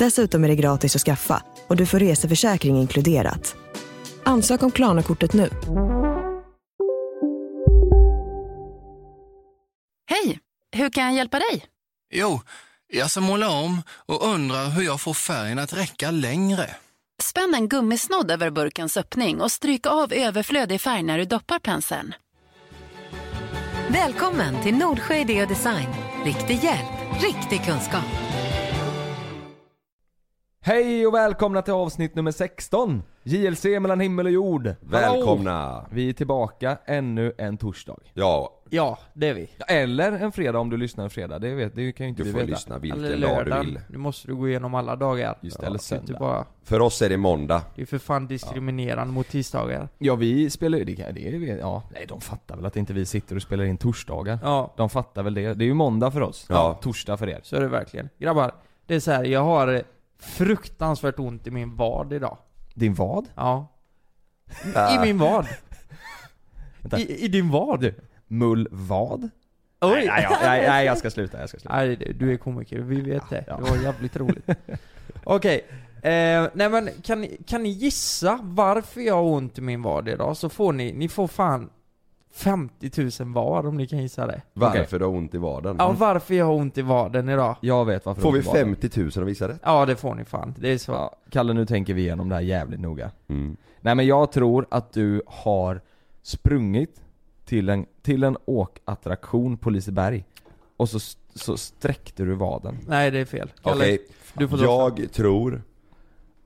Dessutom är det gratis att skaffa och du får reseförsäkring inkluderat. Ansök om Klarna-kortet nu. Hej! Hur kan jag hjälpa dig? Jo, jag ska måla om och undrar hur jag får färgen att räcka längre. Spänn en gummisnodd över burkens öppning och stryk av överflödig färg när du doppar penseln. Välkommen till Nordsjö Idé och Design. Riktig hjälp, riktig kunskap. Hej och välkomna till avsnitt nummer 16! JLC mellan himmel och jord. Välkomna! Vi är tillbaka ännu en torsdag. Ja, Ja, det är vi. Eller en fredag om du lyssnar en fredag, det, vet, det kan ju inte du vi får veta. lyssna vilken dag du lördagen. vill. Nu måste du gå igenom alla dagar. Just det, eller Det är inte söndag. bara, För oss är det måndag. det är för fan diskriminerande mot tisdagar. Ja vi spelar ju, det, kan- det, är- ja, nej de fattar väl att inte vi sitter och spelar in torsdagar. Ja, De fattar väl det. Det är ju måndag för oss. Ja. Torsdag för er. så är det verkligen. Grabbar, det är så här, jag har fruktansvärt ont i min vad idag. Din vad? Ja. I min vad. I, I din vad? Mull vad? Oj! Nej, nej, nej, nej jag ska sluta, jag ska sluta. Nej, det- du är komiker, vi vet det. Ja. Det var jävligt roligt. Okej, eh, nej men kan, ni- kan ni gissa varför jag har ont i min vad idag? Så får ni, ni får fan 50 000 var om ni kan gissa det. Varför du har ont i vaden. Ja, varför jag har ont i vaden idag? Jag vet varför Får vi var det. 50 000 och visa det? Ja, det får ni fan. Det är så. Ja, Kalle nu tänker vi igenom det här jävligt noga. Mm. Nej men jag tror att du har sprungit till en, till en åkattraktion på Liseberg och så, så sträckte du vaden. Nej, det är fel. Kalle, Okej, du får dra jag tror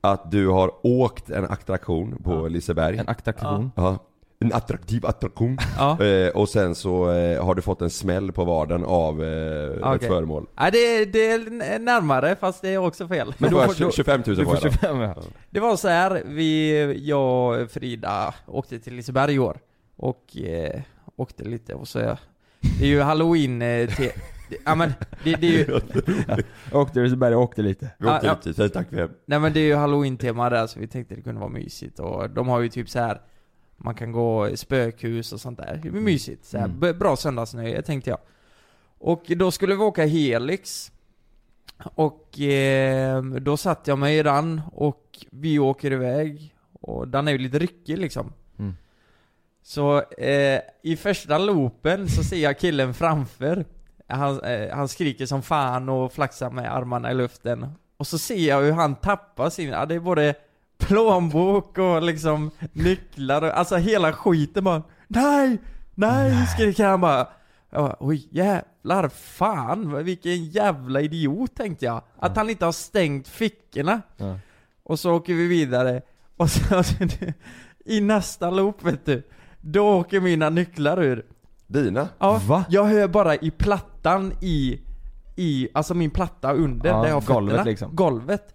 att du har åkt en attraktion på Liseberg. En attraktion. Ja. En attraktiv attraktion. Ja. Eh, och sen så eh, har du fått en smäll på vaden av eh, ett Okej. föremål. Nej, det är, det är närmare, fast det är också fel. Men då får- får 25 000 Du får jag då. 25 ja. Det var så här, vi, jag och Frida åkte till Liseberg i år. Och eh, åkte lite och så, det är ju halloween eh, te, det, ja men, det, det är ju, Jag åkte till Liseberg och åkte lite. Vi åkte Ja, ut, säg tack för hem. nej men det är ju halloween-tema där så vi tänkte det kunde vara mysigt och de har ju typ så här man kan gå i spökhus och sånt där. Det är mysigt. Så här, Mm. Bra söndagsnöje tänkte jag. Och då skulle vi åka Helix. Och eh, då satt jag mig i den och vi åker iväg. Och den är ju lite ryckig liksom. Mm. Så eh, i första loopen så ser jag killen framför. Han, eh, han skriker som fan och flaxar med armarna i luften. Och så ser jag hur han tappar sin, ja, det är både plånbok och liksom nycklar och, alltså hela skiten bara Nej! Nej! skriker han bara. Jag bara, Oj jävlar, fan vilken jävla idiot tänkte jag. Att han inte har stängt fickorna. Ja. Och så åker vi vidare. Och så, i nästa loop vet du, då åker mina nycklar ur. Dina? Ja, Va? jag hör bara i plattan i, i, alltså min platta under Ja, där jag har golvet fötterna. liksom. Golvet.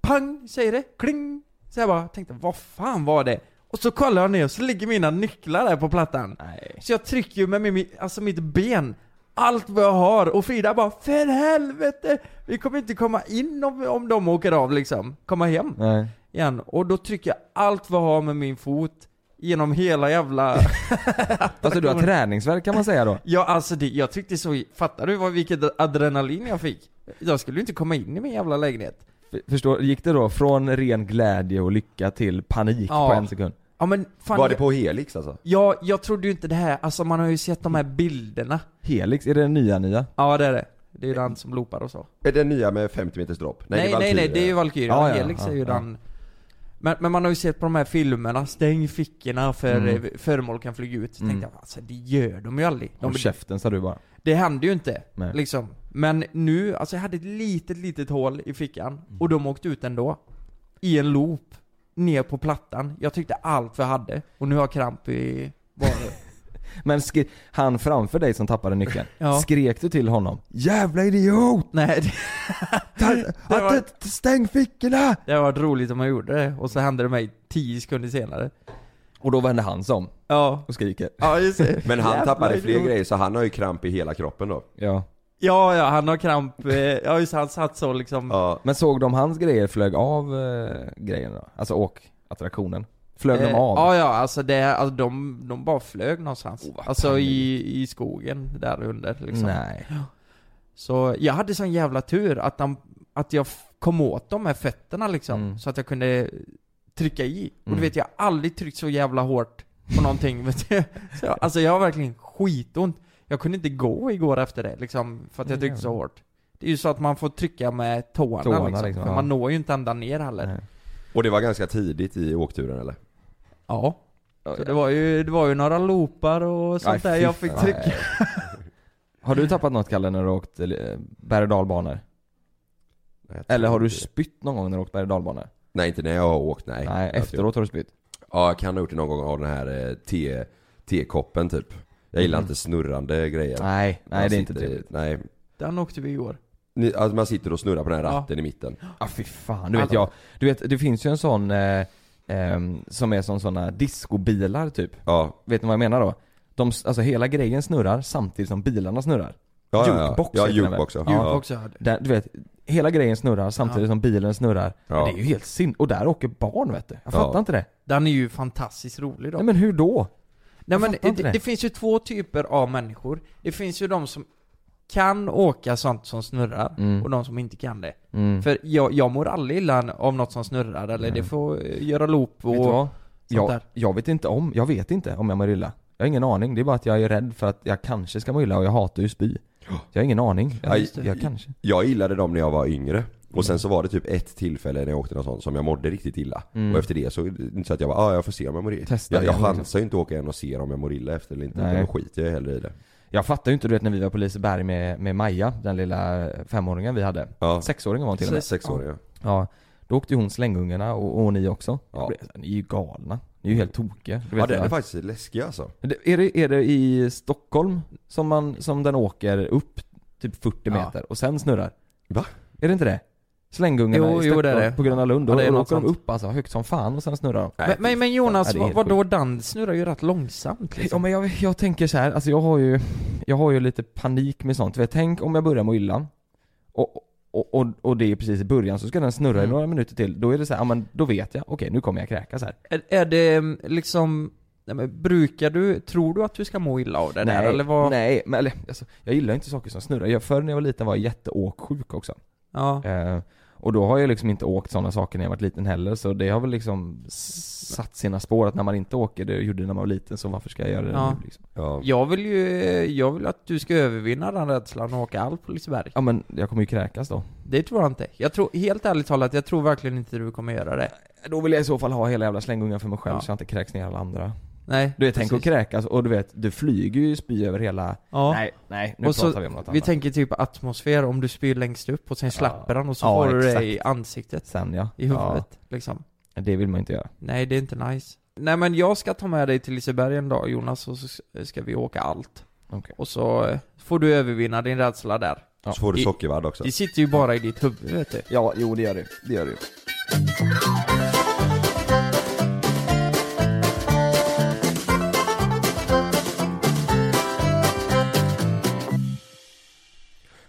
Pang, säger det, kling. Så jag bara tänkte, vad fan var det? Och så kollar jag ner och så ligger mina nycklar där på plattan. Nej. Så jag trycker ju med min, alltså mitt ben allt vad jag har och Frida bara 'För helvete! Vi kommer inte komma in om, om de åker av liksom, komma hem' Nej. igen. Och då trycker jag allt vad jag har med min fot genom hela jävla... Alltså du har träningsvärk kan man säga då? Ja alltså det, jag tyckte så, fattar du vad, vilket adrenalin jag fick? Jag skulle ju inte komma in i min jävla lägenhet. Förstår, gick det då från ren glädje och lycka till panik Ja. på en sekund? Ja men fan, Var det på Helix alltså? jag, jag trodde ju inte det här, alltså man har ju sett de här bilderna. Helix, är det den nya nya? Ja det är det. Det är ju den som loopar och så. Är det nya med 50 meters dropp? Nej det nej är nej, Valkyria. det är ju Valkyria. Ja, ja, Helix ja, är ju ja. den... Men, men man har ju sett på de här filmerna, stäng fickorna för Mm. mm. föremål kan flyga ut. Mm. tänkte jag, alltså det gör de ju aldrig. De, Håll käften sa du bara. det händer ju inte, Nej. liksom. Men nu, alltså jag hade ett litet, litet hål i fickan, och de åkte ut ändå. I en loop, ner på plattan. Jag tyckte allt vi hade, och nu har jag kramp i vaden. Men skri- han framför dig som tappade nyckeln, Ja. skrek du till honom? Jävla idiot! Nej, det, Ta, Det var- att, stäng fickorna! det har varit roligt om jag gjorde det, och så hände det mig 10 sekunder senare. Och då vände han sig om Ja, och skriker. ja just det. Men han Jävla tappade fler idiot. grejer så han har ju kramp i hela kroppen då. Ja. Ja, ja, han har kramp, eh, ja just det, han satt så liksom. Ja. Men såg de hans grejer flög av eh, grejen då? Alltså åkattraktionen? Flög de Eh, av? Ja, ja, alltså det, alltså de, de bara flög någonstans. Oh, alltså panik. i, i skogen där under liksom. Nej. Så jag hade sån jävla tur att, de, att jag kom åt dem med fötterna liksom, Mm. så att jag kunde trycka i. Och Mm. du vet, jag har aldrig tryckt så jävla hårt på någonting, vet du. Så jag, alltså jag har verkligen skitont. Jag kunde inte gå igår efter det liksom, för att jag tryckte så hårt. Det är ju så att man får trycka med tårna, Tårna, liksom, liksom, för ja. man når ju inte ända ner heller. Nej. Och det var ganska tidigt i åkturen eller? Ja. Så det var ju, det var ju några loopar och sånt Aj, där jag fick trycka. Har du tappat något Kalle när du åkt eh, berg och dalbanor? Eller har du spytt någon gång när du åkt berg och dalbanor? Nej inte när jag har åkt, nej. Nej, efteråt har du spytt? Ja, jag kan ha gjort det någon gång av den här eh, te, tekoppen typ. Jag gillar Mhm. inte snurrande grejer. Nej, nej Man det är inte trevligt. Nej. Den åkte vi igår. Ni, alltså man sitter och snurrar på den här Ja. ratten i mitten. Ja fy fan, du vet jag, du vet det finns ju en sån eh, ehm, som är som såna discobilar typ. Ja. Vet ni vad jag menar då? De, alltså hela grejen snurrar samtidigt som bilarna snurrar. Ja, ja, ja. Jukebox Ja, heter den väl? jukebox, ja. Jukebox, ja. Där, du vet, hela grejen snurrar samtidigt Ja. som bilen snurrar. Ja. Det är ju helt sin... Och där åker barn vet du. Jag Ja. fattar inte det. Den är ju fantastiskt rolig då. Nej men hur då? Nej men det. det finns ju två typer av människor. Det finns ju de som kan åka sånt som snurrar, Mm. och de som inte kan det. Mm. För jag, jag mår aldrig illa av något som snurrar, eller det får eh, göra loop och Vet sånt Jag, där. jag vet inte om, jag vet inte om jag mår illa. Jag har ingen aning, det är bara att jag är rädd för att jag kanske ska må illa och jag hatar ju spy. Jag har ingen aning. Jag, det. jag kanske. Jag gillade dem när jag var yngre. Och sen så var det typ ett tillfälle när jag åkte något sånt som jag mådde riktigt illa. Mm. Och efter det så, inte så att jag bara, ah, jag får se om jag mår illa. Testa Jag, jag liksom. chansar ju inte att åka igen och se om jag mår illa efter eller inte. Nej. Då skiter jag hellre i det. Jag fattar ju inte du vet när vi var på Liseberg med, med Maja, den lilla femåringen vi hade. Ja. Sexåringen var hon till och med. Sex år ja. Ja. Då åkte ju hon slängungarna och, och ni också. Ja. Jag blev- Ni är ju galna. Ni är ju helt tokiga. Ja den är faktiskt läskig alltså. Är det, är det i Stockholm som, man, som den åker upp typ 40 Ja. meter och sen snurrar? Va? Är det inte det? Slänggungarna Jo, i jo, Stockholm det är det. på Gröna Lund, Ja, och det är då något åker de sånt. upp alltså högt som fan och sen snurrar de. Men, men, men Jonas, Ja, vadå den snurrar ju rätt långsamt Ja liksom. men jag, jag tänker så här, alltså jag har ju, jag har ju lite panik med sånt. Vet, tänk om jag börjar må illa, och, och, och, och det är precis i början, så ska den snurra i Mm. några minuter till. Då är det så här, ja men då vet jag, okej nu kommer jag kräkas här. Är, är det mm, liksom, nej, men brukar du, tror du att du ska må illa av det där eller vad? nej, men eller, alltså, jag gillar inte saker som snurrar. Jag, förr när jag var liten var jag jätteåksjuk också. Ja. Eh, och då har jag liksom inte åkt sådana saker när jag varit liten heller, så det har väl liksom satt sina spår att när man inte åker, det gjorde det när man var liten, så varför ska jag göra det Ja. nu liksom? Ja. Jag vill ju, jag vill att du ska övervinna den rädslan och åka allt på Liseberg. Ja men jag kommer ju kräkas då. Det tror jag inte. Jag tror, helt ärligt talat, jag tror verkligen inte du kommer göra det. Då vill jag i så fall ha hela jävla slängungen för mig själv Ja. så jag inte kräks ner alla andra. Nej, Du vet, tänk att precis. kräkas och du vet, du flyger ju spy över hela... Ja. Nej, nej, nu och pratar så, vi om något vi annat. tänker typ atmosfär, om du spyr längst upp och sen släpper den och så Ja, får du det exakt. i ansiktet. Sen ja. I huvudet, liksom. Ja. Det vill man inte göra. Nej, det är inte nice. Nej men jag ska ta med dig till Liseberg en dag Jonas, och så ska vi åka allt. Okej. Och så eh, får du övervinna din rädsla där. Så får du I- sockervadd också. Det sitter ju bara i ditt huvud vet du. Ja, jo det gör det. Det gör det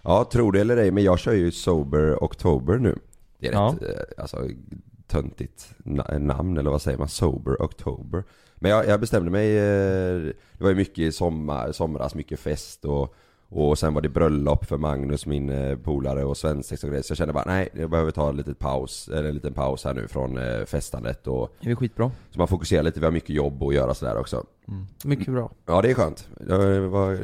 Ja, tror det eller ej, men jag kör ju Sober October nu. Det är Ja. rätt, eh, alltså, töntigt na- namn, eller vad säger man? Sober October. Men jag, jag bestämde mig, eh, det var ju mycket sommar, somras, mycket fest och, och sen var det bröllop för Magnus, min eh, polare och svensex och grejer. Så jag kände bara, nej, jag behöver ta en liten paus, eller en liten paus här nu från festandet och Det är skitbra. så man fokuserar lite, vi har mycket jobb att göra sådär också. Mycket bra. Ja, det är skönt. Det var,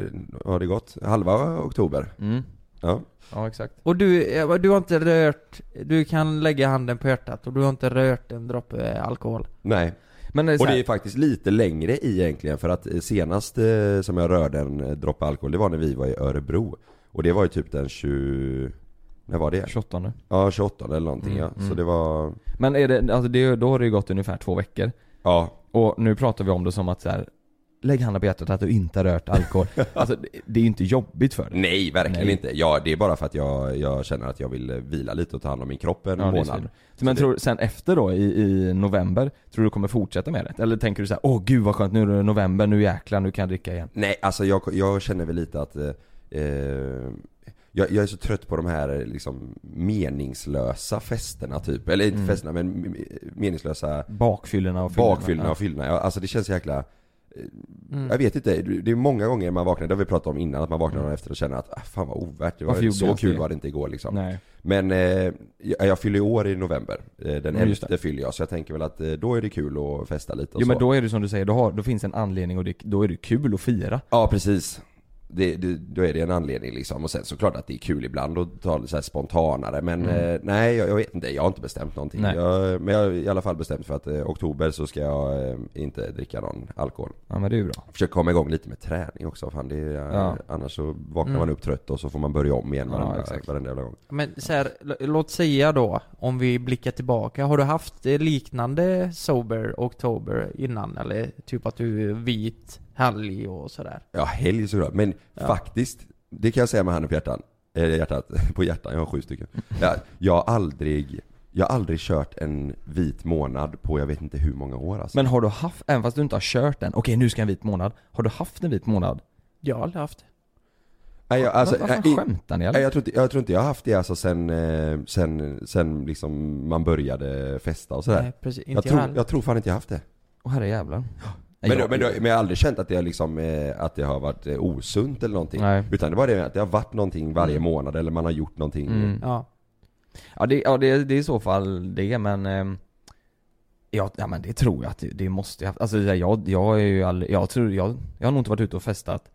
har det gått? Halva oktober? Mm. Ja. Ja exakt. Och du, eh, du har inte rört, du kan lägga handen på hjärtat och du har inte rört en droppe eh, alkohol? Nej. Men det är så Och det är faktiskt lite längre i egentligen för att eh, senast eh, som jag rörde en eh, droppe alkohol det var när vi var i Örebro Och det var ju typ den 20... När var det? 28 Ja 28 eller någonting Mm, ja, så mm. det var... Men är det, alltså det, då har det ju gått ungefär två veckor Ja Och nu pratar vi om det som att så här. Lägg handen på hjärtat att du inte har rört alkohol Alltså det, det är ju inte jobbigt för dig Nej verkligen Nej. inte, ja det är bara för att jag, jag känner att jag vill eh, vila lite och ta hand om min kropp en Ja, det månad så. Men tror sen efter då i, i november, tror du du kommer fortsätta med det? Eller tänker du så här: åh gud vad skönt, nu är det november, nu jäklar, nu kan jag dricka igen Nej, alltså jag, jag känner väl lite att eh, eh, jag, jag är så trött på de här liksom meningslösa festerna typ, eller inte Mm. festerna men meningslösa Bakfyllorna och fyllorna, Bakfyllorna och fyllorna, ja, alltså det känns jäkla Mm. Jag vet inte, det är många gånger man vaknar, det har vi pratat om innan, att man vaknar dagen efter och känner att ah, fan vad ovärt, det var, så kul det? var det inte igår liksom Nej. Men eh, jag, fyller år i november, eh, den Mm, just 11 fyller jag, så jag tänker väl att eh, då är det kul att festa lite och Jo så men då är det som du säger, då, har, då finns en anledning och det, då är det kul att fira Ja precis det, det, Då är det en anledning liksom och sen såklart att det är kul ibland att ta det så här spontanare men Mm. eh, nej jag, jag vet inte, jag har inte bestämt någonting jag, Men jag har i alla fall bestämt för att eh, oktober så ska jag eh, inte dricka någon alkohol Ja men det är ju bra Försöka komma igång lite med träning också, fan det är, Ja. annars så vaknar Mm. man upp trött och så får man börja om igen Ja, varenda, exakt. varenda jävla gång Men så här, låt säga då, om vi blickar tillbaka, har du haft eh, liknande sober oktober innan? Eller typ att du är vit helg och sådär? Ja helg såklart, men Ja. faktiskt Det kan jag säga med handen på hjärtan, eh, hjärtat, på hjärtan, jag har sju stycken ja, Jag har aldrig Jag har aldrig kört en vit månad på jag vet inte hur många år alltså. Men har du haft, även fast du inte har kört den, okej nu ska jag en vit månad Har du haft en vit månad? Jag har aldrig haft det. Nej, jag, alltså, nej, skämtar ni eller? jag, tror inte, jag tror inte jag har haft det alltså sen, eh, sen, sen liksom man började festa och sådär Nej, precis. Inte jag, jag tror, jag tror fan inte jag har haft det Åh herre jävlar Men, jag, men, men, men jag har aldrig känt att det, har liksom, eh, att det har varit eh, osunt eller någonting Nej. Utan det var det att det har varit någonting varje Mm. månad eller man har gjort någonting Mm. Ja. Ja det, ja, det, det är i så fall det men ehm, ja, ja men det tror jag att det, det måste jag Alltså jag, jag är ju aldrig, jag tror, jag, jag har nog inte varit ute och festat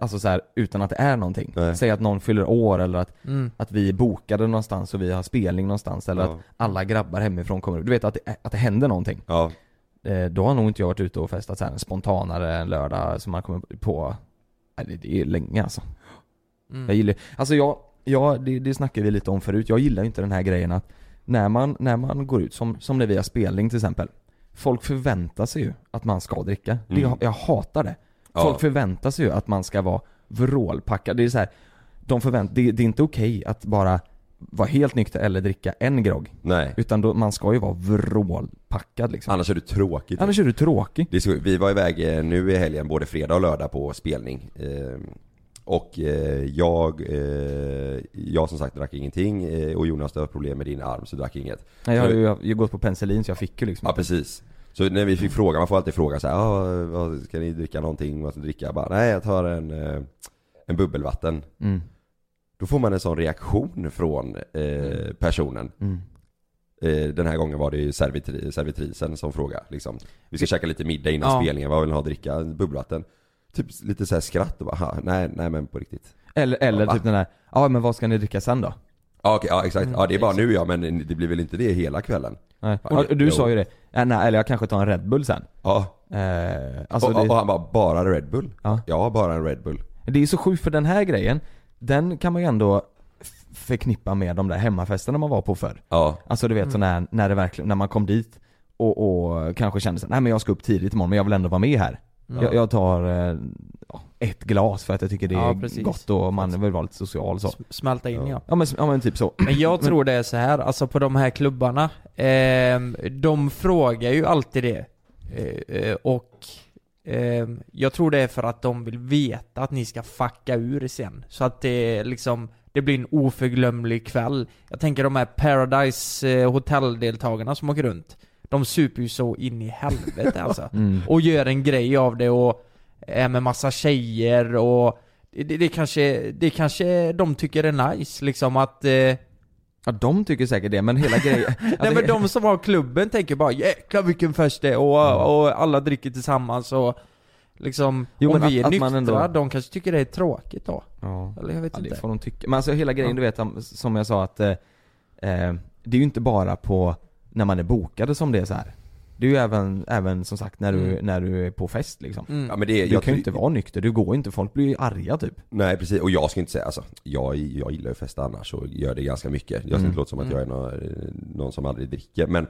Alltså så här, utan att det är någonting. Nej. Säg att någon fyller år eller att, Mm. att vi är bokade någonstans och vi har spelning någonstans eller Ja. att alla grabbar hemifrån kommer Du vet att det, att det händer någonting. Ja, Eh, Då har nog inte jag varit ute och festat så här en spontanare en lördag som man kommer på Nej, det, det är länge alltså. Mm. Jag gillar, alltså jag, jag det, det snackade vi lite om förut, jag gillar ju inte den här grejen att när man, när man går ut, som, som när vi har spelning till exempel Folk förväntar sig ju att man ska dricka. Det, Mm. jag, jag hatar det. Ja. Folk förväntar sig ju att man ska vara vrålpackad. Det är så här, de förvänt, det, det är inte okej att bara vara helt nykter eller dricka en grogg. nej Utan då, man ska ju vara vrålpackad liksom. Annars är det tråkigt Annars är du tråkig. Det är så, vi var iväg eh, nu i helgen, både fredag och lördag på spelning eh, Och eh, jag, eh, jag som sagt drack ingenting eh, och Jonas du har problem med din arm så drack inget Nej, jag har ju jag ju gått på penicillin så jag fick ju liksom Ja precis Så när vi fick fråga, man får alltid fråga så här, ah, ska ni dricka någonting? Vad ska ni dricka? Jag bara, nej jag tar en, eh, en bubbelvatten mm. Då får man en sån reaktion från eh, personen Mm. Eh, Den här gången var det ju servitri- servitrisen som frågade liksom Vi ska käka lite middag innan Ja. spelningen, vad vill ni ha att dricka? Bubbelvatten Typ lite så här skratt och bara, "Ha, nej, nej men på riktigt Eller, eller Va? typ den där, ja men vad ska ni dricka sen då? Ja okej, ja exakt, Mm, ja det är bara nu ja men det blir väl inte det hela kvällen? Nej. Ja, Och, du sa ju det, ja, nej, eller jag kanske tar en Red Bull sen Ja, eh, Alltså och, det, och han bara, bara Red Bull? Ja. Ja, bara en Red Bull det är så sjukt för den här grejen Den kan man ju ändå förknippa med de där hemmafesterna man var på förr Ja, Alltså du vet Mm. så när, när det verkligen, när man kom dit och, och kanske kände så nej men jag ska upp tidigt imorgon men jag vill ändå vara med här Mm. jag, jag tar eh, ja, ett glas för att jag tycker det är Ja, gott och man vill vara lite social så Smälta in ja. Ja men, ja, men typ så Men jag tror det är så här, alltså på de här klubbarna, ehm, de frågar ju alltid det. Eh, eh, och jag tror det är för att de vill veta att ni ska fucka ur sen. Så att det liksom, det blir en oförglömlig kväll. Jag tänker de här Paradise eh, som åker runt. De super ju så in i helvete alltså. mm. Och gör en grej av det och är med massa tjejer och det, det, det kanske, det kanske de tycker är nice liksom att eh, Ja de tycker säkert det men hela grejen Nej alltså, men de som har klubben tänker bara 'Jäklar vilken fest det är' och, och alla dricker tillsammans och liksom, Jo, om men vi är att- att nyktra, ändå- de kanske tycker det är tråkigt då. Ja. Eller jag vet ja, inte. det får de tycka. Men alltså hela grejen Ja. du vet, om- som jag sa att eh, eh, Det är ju inte bara på när man är bokade som det är så här. Det är ju även, även som sagt när du, Mm. när du är på fest liksom. Mm. Ja men det, Du jag kan ju inte vara nykter, du går inte, folk blir ju arga typ. Nej precis, och jag ska inte säga alltså, jag, jag gillar ju festa annars och gör det ganska mycket. Jag ska Mm. inte låta som att Mm. jag är någon, någon som aldrig dricker, men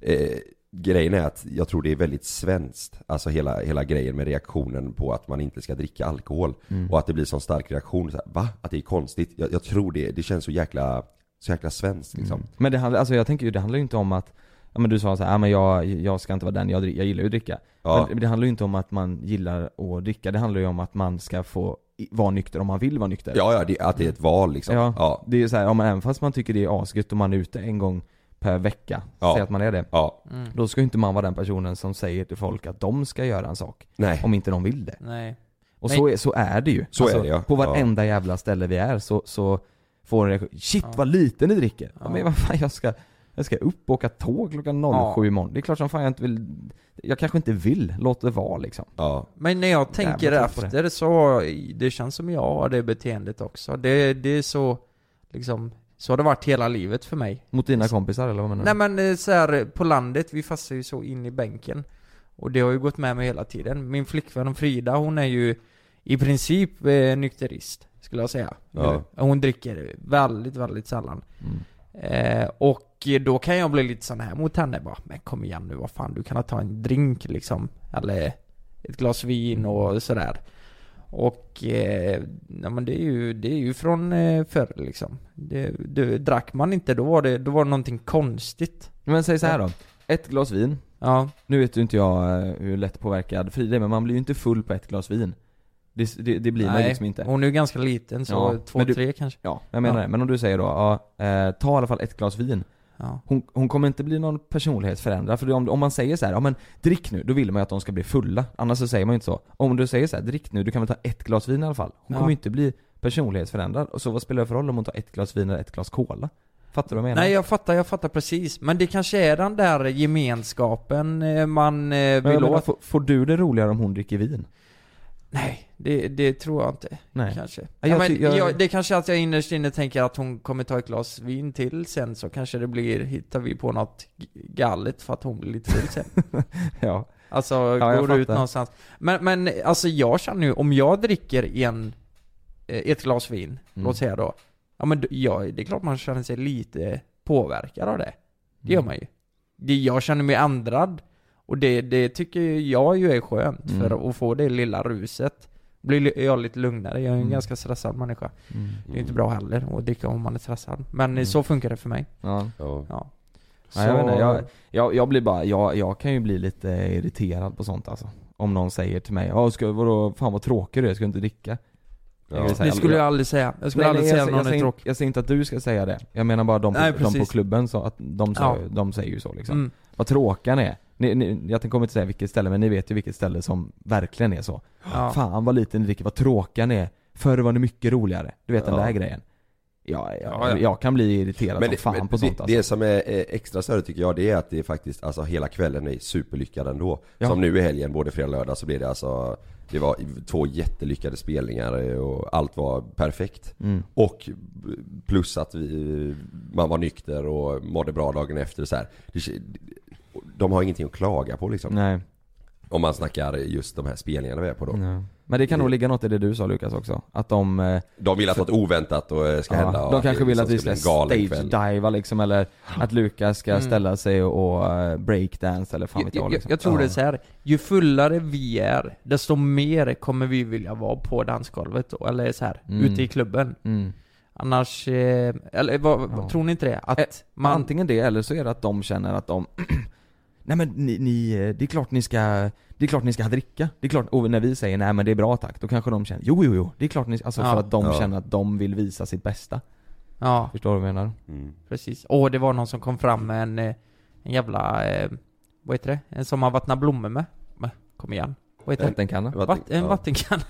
eh, grejen är att jag tror det är väldigt svenskt, alltså hela, hela grejen med reaktionen på att man inte ska dricka alkohol. Mm. Och att det blir sån stark reaktion, så här, va? Att det är konstigt? Jag, jag tror det, det känns så jäkla, så jäkla svenskt liksom. Mm. Men det handlar, alltså jag tänker ju, det handlar ju inte om att Ja men du sa så här, ja, men jag, jag ska inte vara den, jag, jag gillar ju att dricka. Ja. Men det handlar ju inte om att man gillar att dricka, det handlar ju om att man ska få vara nykter om man vill vara nykter. Ja, ja, det, att det är ett val liksom. Ja, ja. det är ju så här, ja, men även fast man tycker det är asgött om man är ute en gång per vecka, Ja. säg att man är det. ja. Mm. Då ska ju inte man vara den personen som säger till folk att de ska göra en sak, Nej. om inte de vill det. Nej. Och så är, så är det ju. Alltså, Så är det, ja. På varenda jävla ställe vi är så, så får en reaktion, shit Ja. vad lite ni dricker! Ja. Ja. men vad fan jag ska, jag ska upp och åka tåg klockan 07 Ja. imorgon. Det är klart som fan jag inte vill, jag kanske inte vill, låt det vara liksom. Ja. Men när jag tänker på efter så, det känns som jag har det beteendet också. Det, det är så, liksom, så har det varit hela livet för mig. Mot dina kompisar eller vad menar du? Nej men eh, så här, på landet, vi fastnar ju så in i bänken. Och det har ju gått med mig hela tiden. Min flickvän Frida, hon är ju i princip eh, nykterist, skulle jag säga. Ja. Hon dricker väldigt, väldigt sällan. Mm. Eh, och då kan jag bli lite sån här mot henne bara, men kom igen nu, vad fan, du kan ta en drink liksom. Eller ett glas vin och sådär. Och, eh, ja, men det är ju, det är ju från eh, förr liksom. Det, det, drack man inte, då var det, då var det någonting konstigt. Men säg så här då, ett glas vin, Ja. nu vet ju inte jag eh, hur lätt påverkad Frida är, men man blir ju inte full på ett glas vin. Det, det, det blir man ju liksom inte. Hon är ju ganska liten, så Ja, två, men du- tre kanske. Ja, jag menar Ja. det. Men om du säger då, ja, eh, ta i alla fall ett glas vin. Ja. Hon, hon kommer inte bli någon personlighetsförändrare, för om, om man säger så här, ja men drick nu, då vill man ju att de ska bli fulla. Annars så säger man ju inte så. Om du säger så här, drick nu, du kan väl ta ett glas vin i alla fall. Hon Ja. kommer ju inte bli personlighetsförändrad. Och så vad spelar det för roll om hon tar ett glas vin eller ett glas cola? Fattar du vad jag menar? Nej jag fattar, jag fattar precis. Men det kanske är den där gemenskapen eh, man eh, Men jag vill menar, åt. får, får du det roligare om hon dricker vin? Nej, det, det tror jag inte. Nej. Kanske. Ja, jag men, jag- jag, det kanske är att jag innerst inne tänker att hon kommer ta ett glas vin till sen så kanske det blir, hittar vi på något galet för att hon blir lite full sen. ja. Alltså, Ja, går ut någonstans. Men, men alltså jag känner ju, om jag dricker en, eh, ett glas vin, Mm. låt säga då. Ja men ja, det är klart man känner sig lite påverkad av det. Det gör Mm. man ju. Det, jag känner mig ändrad. Och det, det tycker jag ju är skönt, Mm. för att få det lilla ruset. Blir li- jag lite lugnare, jag är en Mm. ganska stressad människa. Mm. Det är ju inte bra heller att dricka om man är stressad. Men Mm. så funkar det för mig. Ja. Ja. Ja. Ja, jag, vet inte, jag, jag, jag blir bara, jag, jag kan ju bli lite irriterad på sånt alltså. Om någon säger till mig, ja ska, vadå, fan vad tråkig du är, ska du inte dricka? Ja. Det skulle jag aldrig säga. Jag skulle Nej, aldrig nej, säga jag, att jag, någon är säger, tråkig. jag säger inte att du ska säga det. Jag menar bara de på, Nej, de på klubben, så att de, sa, Ja. de säger ju så liksom. Mm. Vad tråkiga ni är. Ni, ni, jag kommer inte säga vilket ställe, men ni vet ju vilket ställe som verkligen är så. Ja. Fan vad lite ni dricker, vad tråkiga ni är. Förr var ni mycket roligare. Du vet den Ja. där grejen. Ja, jag, Ja, ja. jag kan bli irriterad Men, som det, fan men på det, sånt alltså. det som är eh, extra större tycker jag, det är att det är faktiskt, alltså hela kvällen är superlyckad ändå. Ja. Som nu i helgen, både fredag och lördag så blev det alltså Det var två jättelyckade spelningar eh, och allt var perfekt. Mm. Och plus att vi, man var nykter och mådde bra dagen efter så här. De har ingenting att klaga på liksom. Nej. Om man snackar just de här spelningarna vi är på då. Ja. Men det kan nog ligga något i det du sa Lukas också. Att de... eh, De vill att något oväntat och eh, ska Ja, hända. och de kanske vill att vi ska stage-diva liksom, eller att Lukas ska Mm. ställa sig och uh, breakdance eller fan vet jag, jag, liksom. jag, tror Ja. det är så här. ju fullare vi är, desto mer kommer vi vilja vara på dansgolvet då, eller så här, Mm. ute i klubben. Mm. Annars, eh, eller vad, Ja. tror ni inte det? Att Eh, man... Antingen det, eller så är det att de känner att de Nej men ni, ni, eh, det är klart ni ska, det är klart ni ska dricka. Det är klart, och när vi säger nej men det är bra tack, då kanske de känner jo jo jo, det är klart ni, alltså Ja. för att de Ja. känner att de vill visa sitt bästa. Ja, Förstår du vad jag menar? Mm. precis. Åh, det var någon som kom fram med en, eh, en jävla, eh, vad heter det? En som man vattnar blommor med. Men, kom igen. Vad heter det? Vattenkanna? Vatten- Vatt, en ja. vattenkanna.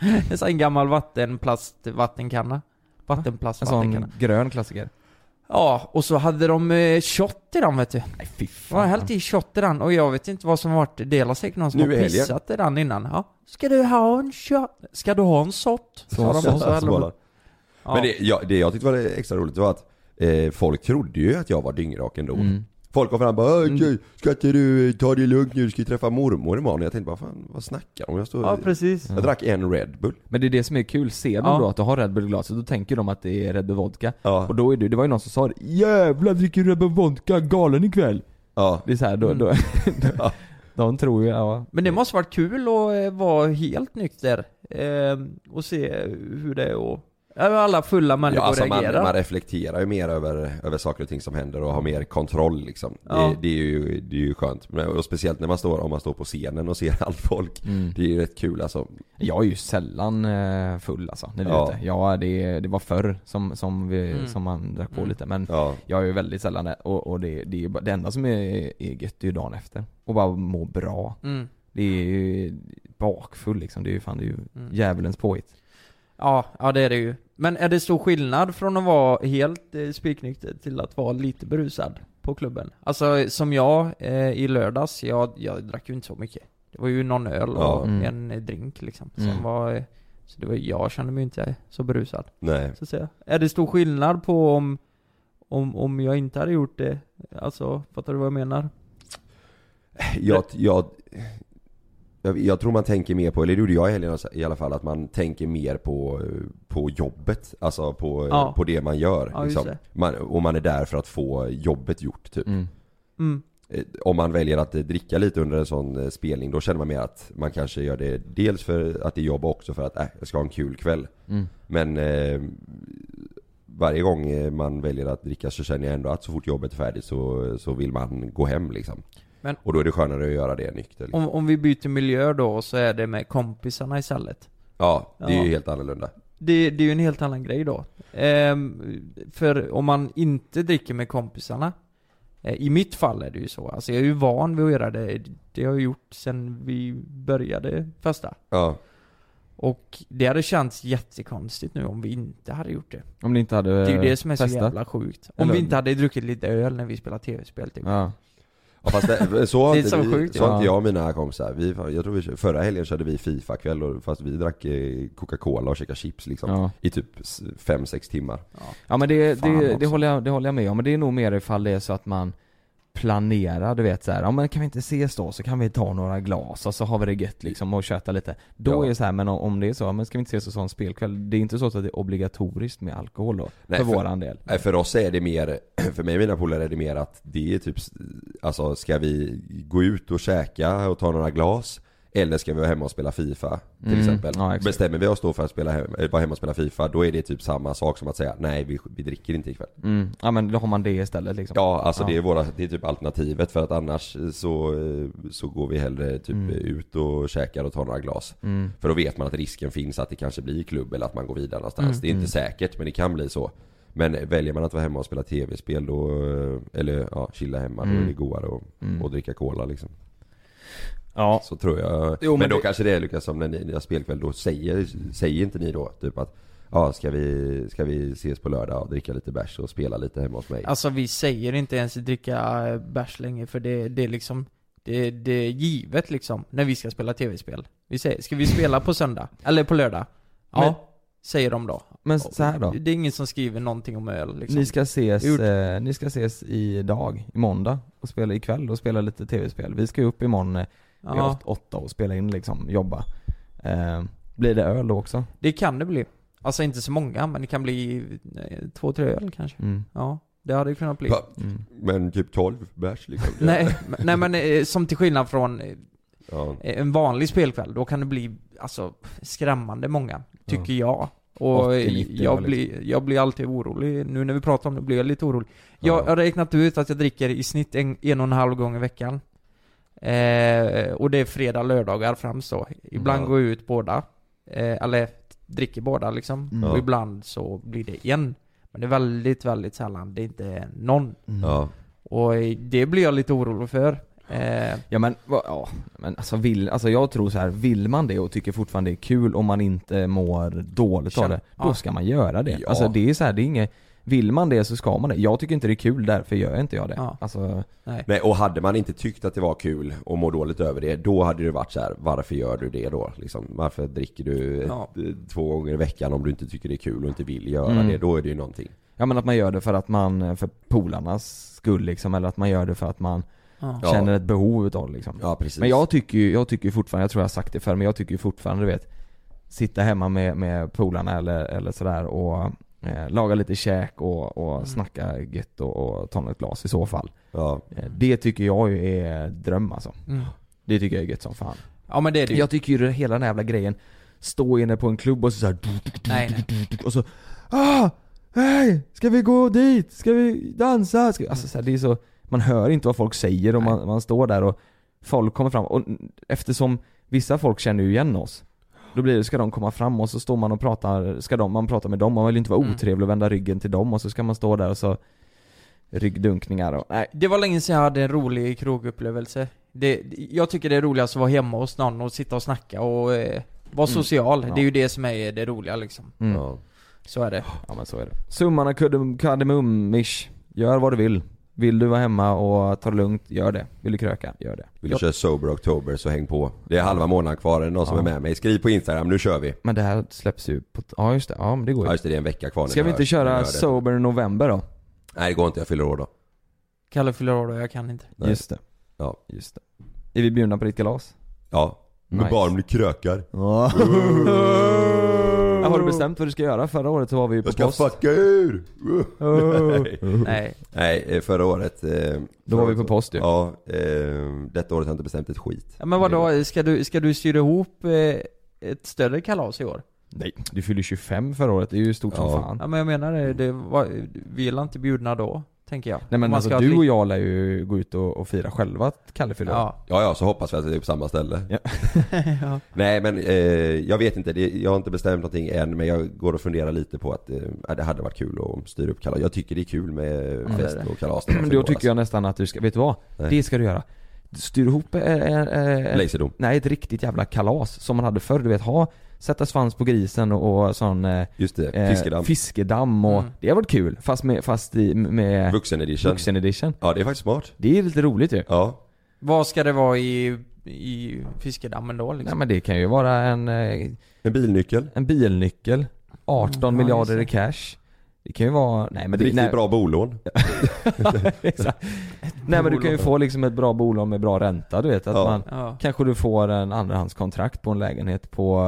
en sån här gammal vattenplastvattenkanna. En sån Vattenplastvattenkanna. grön klassiker. Ja, och så hade de eh, shot i den vet du. Nej fy De har fan. hällt i shot i den och jag vet inte vad som har varit, det är säkert någon som Nu har helgen. pissat i den innan. Ja. Ska du ha en shot? Ska du ha en shot? Så, Sa de, så, och Så hällde de- bara. Ja. Men det, ja, det jag tyckte var extra roligt var att eh, folk trodde ju att jag var dyngrak ändå. Mm. Folk kom fram och bara "Åh, ska inte du ta det lugnt nu, du ska ju träffa mormor imorgon. Jag tänkte bara fan vad snackar de? Jag, stod, Ja, precis. jag drack en Red Bull. Men det är det som är kul, ser de Ja. då att du har Red Bull i glaset, då tänker de att det är Red Bull vodka. Ja. Och då är det, det var ju någon som sa det, 'Jävlar dricker du Red Bull vodka, galen ikväll' Ja. Det är så här, då, Mm. då, Ja. de tror ju, ja Men det måste varit kul att eh, vara helt nykter eh, och se hur det är ja, alla fulla människor Ja, alltså man, reagerar. man reflekterar ju mer över, över saker och ting som händer och har mer kontroll liksom. Ja. Det, det, är ju, det är ju skönt. Men, och speciellt när man står, om man står på scenen och ser allt folk. Mm. Det är ju rätt kul alltså. Jag är ju sällan eh, full alltså, när är Ja. ute. Ja, det, det var förr som, som, vi, Mm. som man drack på Mm. lite men Ja. jag är ju väldigt sällan det, och, och det, det, är det enda som är, är gött är ju dagen efter. Och bara må bra. Mm. Det är ju bakfull liksom, det är ju fan det är ju Mm. djävulens påhitt. Ja, ja det är det ju. Men är det stor skillnad från att vara helt eh, spiknykter till att vara lite berusad på klubben? Alltså som jag eh, i lördags, jag, jag drack ju inte så mycket. Det var ju någon öl och Ja. Mm. en drink liksom. Som Mm. var, eh, så det var, jag kände mig inte så berusad. Nej. Så att säga. Är det stor skillnad på om, om, om jag inte hade gjort det? Alltså, fattar du vad jag menar? Jag, jag, jag, jag tror man tänker mer på, eller det gjorde jag i helgen i alla fall, att man tänker mer på, på jobbet. Alltså på, Ja. på det man gör. Ja, liksom. det. man, och man är där för att få jobbet gjort typ. Mm. Mm. Eh, Om man väljer att eh, dricka lite under en sån eh, spelning, då känner man mer att man kanske gör det dels för att det är jobb och också för att äh, jag ska ha en kul kväll. Mm. Men eh, varje gång man väljer att dricka så känner jag ändå att så fort jobbet är färdigt så, så vill man gå hem liksom. Men- och då är det skönare att göra det nykter. Liksom. Om, om vi byter miljö då, så är det med kompisarna istället. Ja, det är Ja. ju helt annorlunda. Det, det är ju en helt annan grej då. Ehm, för om man inte dricker med kompisarna, eh, i mitt fall är det ju så. Alltså jag är ju van vid att göra det. Det har jag gjort sen vi började festa. Ja. Och det hade känts jättekonstigt nu om vi inte hade gjort det. Om ni inte hade Det är ju det som är så testat. jävla sjukt. Om Eller- vi inte hade druckit lite öl när vi spelar tv-spel typ. Ja. Ja fast det, så har Det inte, vi, sjukt, så ja. inte jag och mina kompisar. Vi, jag tror vi, förra helgen körde vi Fifa-kväll och fast vi drack eh, Coca-Cola och käkade chips liksom. Ja. I typ 5-6 timmar. Ja men det, det, det, håller jag, det håller jag med om, men det är nog mer ifall det är så att man planerar, du vet så här, ja men kan vi inte ses då så kan vi ta några glas och så har vi det gött liksom och köta lite. Då Ja. är det så här, men om- det är så, men ska vi inte ses och så en spelkväll? Det är inte så att det är obligatoriskt med alkohol då, Nej, för, för- våran del. Nej för oss är det mer, för mig och mina polare är det mer att det är typ, alltså ska vi gå ut och käka och ta några glas? Eller ska vi vara hemma och spela FIFA till Mm, exempel? ja. Bestämmer vi oss då för att spela hem, eh, vara hemma och spela FIFA, då är det typ samma sak som att säga nej vi, vi dricker inte ikväll. Mm. Ja men då har man det istället liksom. Ja, alltså Ja. det är våra, det är typ alternativet för att annars så, eh, så går vi hellre typ Mm. ut och käkar och tar några glas. Mm. För då vet man att risken finns att det kanske blir klubb eller att man går vidare någonstans. Mm. Det är inte Mm. säkert men det kan bli så. Men väljer man att vara hemma och spela tv-spel då, eh, eller ja, chilla hemma, då är det godare att att dricka cola liksom. Ja. Så tror jag. Jo, men, men då det- kanske det är Lukas som när ni, ni har spelkväll, då säger, säger inte ni då typ att Ja, ska vi, ska vi ses på lördag och dricka lite bärs och spela lite hemma hos mig? Alltså vi säger inte ens dricka eh, bärs längre för det, det är liksom det, det är givet liksom, när vi ska spela tv-spel. Vi säger, ska vi spela på söndag? Eller på lördag? Ja, Men- säger de då. Men så här då. Det är ingen som skriver någonting om öl liksom. Ni ska ses, eh, ni ska ses idag, i måndag och spela ikväll och spela lite tv-spel. Vi ska upp imorgon eh, vid Ja. åt, åtta och spela in liksom, jobba. Eh, blir det öl då också? Det kan det bli. Alltså inte så många, men det kan bli eh, två, tre öl kanske. Mm. Ja, det hade det kunnat bli. Va? Mm. Men typ 12 bärs liksom? Nej, nej men eh, som till skillnad från eh, Ja. en vanlig spelkväll, då kan det bli alltså skrämmande många, tycker jag. Och eh, 80-90 jag, öl, blir, jag blir alltid orolig, nu när vi pratar om det blir jag lite orolig. Jag Ja. har räknat ut att jag dricker i snitt en, en och en halv gång i veckan. Eh, och det är fredag, lördagar främst då. Ibland Ja. går jag ut båda, eh, eller dricker båda liksom. Mm. Och ibland så blir det en. Men det är väldigt, väldigt sällan det är inte någon. Mm. Ja. Och det blir jag lite orolig för. Eh, Ja men, ja, men alltså, vill, alltså jag tror så här, vill man det och tycker fortfarande det är kul om man inte mår dåligt av det, då ja. ska man göra det. Ja. Alltså det är så här, det är inget, Vill man det så ska man det. Jag tycker inte det är kul, därför gör inte jag det. Ja. Alltså, Nej. Nej, och hade man inte tyckt att det var kul och mår dåligt över det, då hade det varit så här: varför gör du det då? Liksom, varför dricker du Ja. ett, två gånger i veckan om du inte tycker det är kul och inte vill göra Mm. det? Då är det ju någonting. ja men att man gör det för att man, för polarnas skull liksom, eller att man gör det för att man Ja. Känner ett behov utav det liksom. Ja, precis. Men jag tycker ju, jag tycker fortfarande, jag tror jag har sagt det förr, men jag tycker ju fortfarande du vet Sitta hemma med, med polarna eller, eller sådär och eh, laga lite käk och, och Mm. snacka gött och, och ta något glas i så fall. Ja. Eh, Det tycker jag ju är dröm alltså. Mm. Det tycker jag är gött som fan. Ja men det är det. Jag tycker ju hela den här jävla grejen, stå inne på en klubb och så såhär Nej, och så Ah! Hej! Ska vi gå dit? Ska vi dansa? Ska... Alltså så här, det är så Man hör inte vad folk säger och man, man står där och Folk kommer fram och eftersom Vissa folk känner ju igen oss Då blir det, ska de komma fram och så står man och pratar Ska de, man prata med dem, man vill inte vara Mm. otrevlig och vända ryggen till dem och så ska man stå där och så Ryggdunkningar och, nej Det var länge sedan jag hade en rolig krogupplevelse. Det, jag tycker det är roligast att vara hemma hos någon och sitta och snacka och eh, vara Mm. social. Ja. Det är ju det som är det roliga liksom. mm. Så är det. Ja men så är det. Summan av kardem- kardemum-ish. Gör vad du vill. Vill du vara hemma och ta det lugnt, gör det. Vill du kröka, gör det. Vill du köra Sober October så häng på. Det är halva månaden kvar, är det någon som Ja. är med mig? Skriv på Instagram, nu kör vi. Men det här släpps ju på, ja just det, ja men det går Ja ju. just det, det är en vecka kvar Ska vi inte köra. Sober November då? Nej det går inte, jag fyller år då. Kalle fyller år då, jag kan inte. Nej. Just det. Ja. Just det. Är vi bjudna på ditt kalas? Ja. Men Nice. bara om ni krökar. Ja. Har du bestämt vad du ska göra? Förra året så var vi ju på Jag ska post. fucka ur! Nej. Nej. Nej, eh, förra året... Eh, Då var vi på post ju. Ja, eh, detta året har jag inte bestämt ett skit. Ja, men vadå, ska du, ska du styra ihop eh, ett större kalas i år? Nej, du fyllde 25 förra året, det är ju stort som Ja. fan. Ja men jag menar det, det var, vi är inte bjudna då, tänker jag. Nej men man alltså du och jag lär ju gå ut och, och fira själva att Kalle fyller. Ja. Ja, ja, så hoppas vi att det är på samma ställe. Ja. ja. Nej men eh, jag vet inte, det, jag har inte bestämt någonting än men jag går och funderar lite på att eh, det hade varit kul att styra upp kalas. Jag tycker det är kul med Mm. fest och kalas Men då tycker jag nästan att du ska, vet du vad? Nej. Det ska du göra. Styr ihop eh, eh, eh, alltså. Nej, ett riktigt jävla kalas som man hade förr, du vet ha Sätta svans på grisen och, och sån eh, Just det, eh, fiskedamm. fiskedamm och Mm. Det har varit kul, fast med, fast i, med Vuxen edition. vuxen edition Ja det är faktiskt smart. Det är lite roligt ju Ja. Vad ska det vara i, i fiskedammen då Nej liksom? men det kan ju vara en, eh, En bilnyckel. en bilnyckel 18 Mm, ja, miljarder i cash Det kan ju vara, nej men Ett det, riktigt nej, bra bolån. exakt. Nej men du kan ju få liksom ett bra bolag med bra ränta du vet att Ja. man Ja. Kanske du får en andrahandskontrakt på en lägenhet på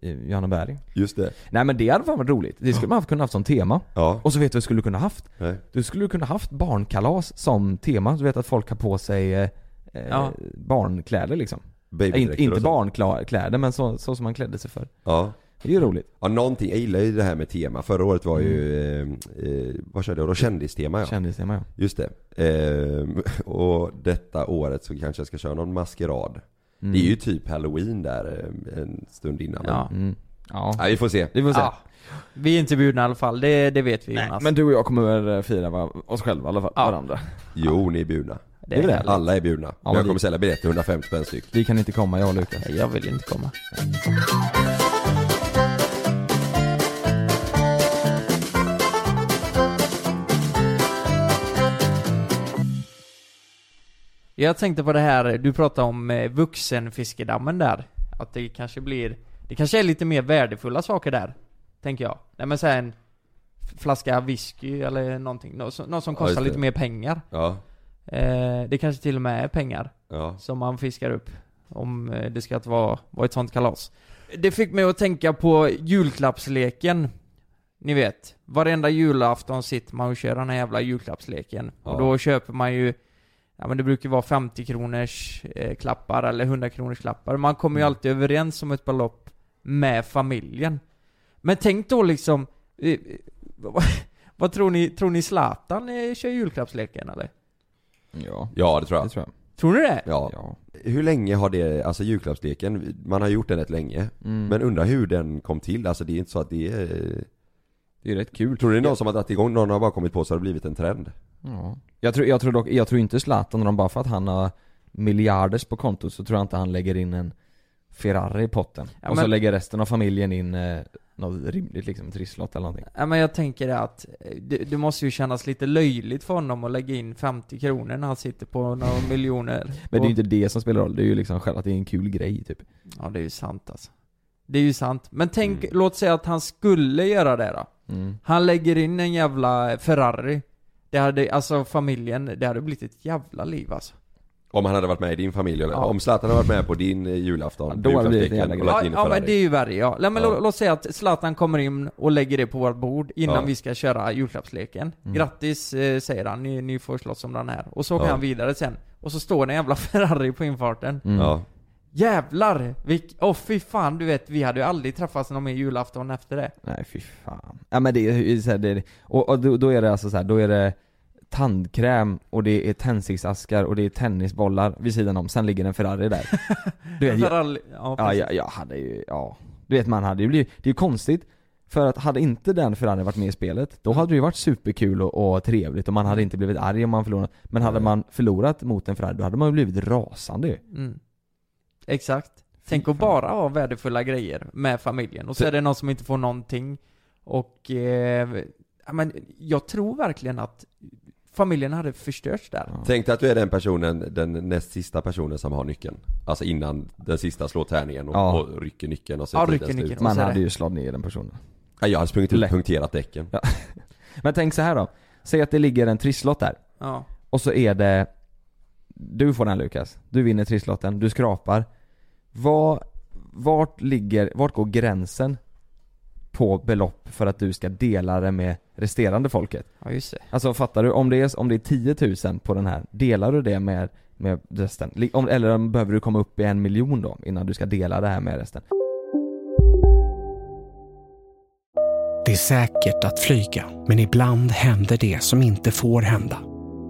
i Johanneberg Just det. Nej men det hade fan varit roligt, det skulle man haft kunnat haft som tema Ja. Och så vet du vad du skulle kunna haft? Nej. Du skulle kunna haft barnkalas som tema, du vet att folk har på sig eh, eh, Ja. barnkläder liksom Babydräkter Inte, barnkläder men så, så som man klädde sig för Ja. Det är ju roligt Ja någonting, jag gillar ju det här med tema. Förra året var ju, eh, eh, vad körde jag då? Kändistema ja. Kändistema ja Just det. Eh, och detta året så kanske jag ska köra någon maskerad. Mm. Det är ju typ halloween där eh, en stund innan. Ja. Mm. Ja, nej, vi får se. vi får se Ja. Vi är inte bjudna i alla fall, det, det vet vi Nej, Jonas. men du och jag kommer väl eh, fira oss själva i alla fall, Ja. varandra Jo, ni är bjudna. det är det. Alla är bjudna. men jag kommer sälja biljetter 150 spänn styck. Vi kan inte komma, jag och Lukas Nej, Jag vill inte komma. Jag tänkte på det här, du pratade om eh, vuxenfiskedammen där. Att det kanske blir, det kanske är lite mer värdefulla saker där. Tänker jag. Nej men såhär en flaska whisky eller någonting, något som, något som Ja, kostar just lite mer pengar. Ja. Eh, det kanske till och med är pengar Ja. som man fiskar upp. Om eh, det ska vara, vara ett sånt kalas. Det fick mig att tänka på julklappsleken. Ni vet, varenda julafton sitter man och kör den här jävla julklappsleken. Ja. Och då köper man ju, ja men det brukar vara 50 kronors eh, klappar eller 100 kronors klappar. Man kommer ju Mm. alltid överens om ett belopp med familjen. Men tänk då liksom, eh, vad, vad tror ni, tror ni Zlatan eh, kör julklappsleken eller? Ja, Ja, det tror det jag. tror jag Tror ni det? Ja. Ja Hur länge har det, alltså julklappsleken, man har gjort den rätt länge. mm. Men undrar hur den kom till, alltså det är inte så att det är... Det är rätt kul Tror du det är någon som har dragit igång, någon har bara kommit på så har det blivit en trend? Ja. Jag tror, jag tror dock, jag tror inte Zlatan, om bara för att han har miljarders på kontot så tror jag inte han lägger in en Ferrari i potten. Ja, och så men- lägger resten av familjen in eh, något rimligt liksom, en trisslott eller någonting. Ja men jag tänker att eh, det, det måste ju kännas lite löjligt för honom att lägga in 50 kronor när han sitter på några miljoner. Men det är ju inte det som spelar roll, det är ju liksom själva att det är en kul grej typ. Ja det är ju sant alltså. Det är ju sant. Men tänk, Mm. låt säga att han skulle göra det då. Mm. Han lägger in en jävla Ferrari. Det hade, alltså familjen, det hade blivit ett jävla liv alltså. Om han hade varit med i din familj eller? Ja. Om Zlatan hade varit med på din eh, julafton, då hade det blivit en jävla Ja, ja men det är ju värre ja. Nej, men Ja. lå- låt säga att Zlatan kommer in och lägger det på vårt bord innan Ja. vi ska köra julklappsleken. Mm. Grattis eh, säger han, ni, ni får slåss om den här. Och så åker Ja. han vidare sen. Och så står det en jävla Ferrari på infarten. Mm. Ja. Jävlar! Vilk, åh fy fan du vet, vi hade ju aldrig träffats någon mer julafton efter det. Nej fy fan. Ja men det är ju så här, det är, och, och då, då är det alltså så här, då är det tandkräm och det är tändsticksaskar och det är tennisbollar vid sidan om, sen ligger en Ferrari där. Du vet, jag, ja, ja, jag, jag hade ju, ja. Du vet man hade ju blivit, det är ju konstigt för att hade inte den Ferrari varit med i spelet, då hade det ju varit superkul och, och trevligt och man hade inte blivit arg om man förlorat. Men hade man förlorat mot en Ferrari, då hade man ju blivit rasande ju. Mm. Exakt. Tänk fan. att bara ha värdefulla grejer med familjen och så är det någon som inte får någonting. Och, eh, ja, men jag tror verkligen att familjen hade förstörts där. Tänk dig att du är den personen, den näst sista personen som har nyckeln. Alltså innan den sista slår tärningen och, Ja. och rycker nyckeln och så Ja, rycker nyckeln. Man så är hade det- ju slagit ner den personen. Ja, jag hade sprungit ut Lätt. och punkterat däcken. Ja. Men tänk så här då. Säg att det ligger en trisslott där. Ja. Och så är det Du får den Lukas. Du vinner trisslotten, du skrapar. Vad, vart ligger, vart går gränsen på belopp för att du ska dela det med resterande folket? ja, just det. Alltså fattar du? Om det är, om det är 10 000 på den här, delar du det med, med resten? Om, eller behöver du komma upp i en miljon då innan du ska dela det här med resten? Det är säkert att flyga, men ibland händer det som inte får hända.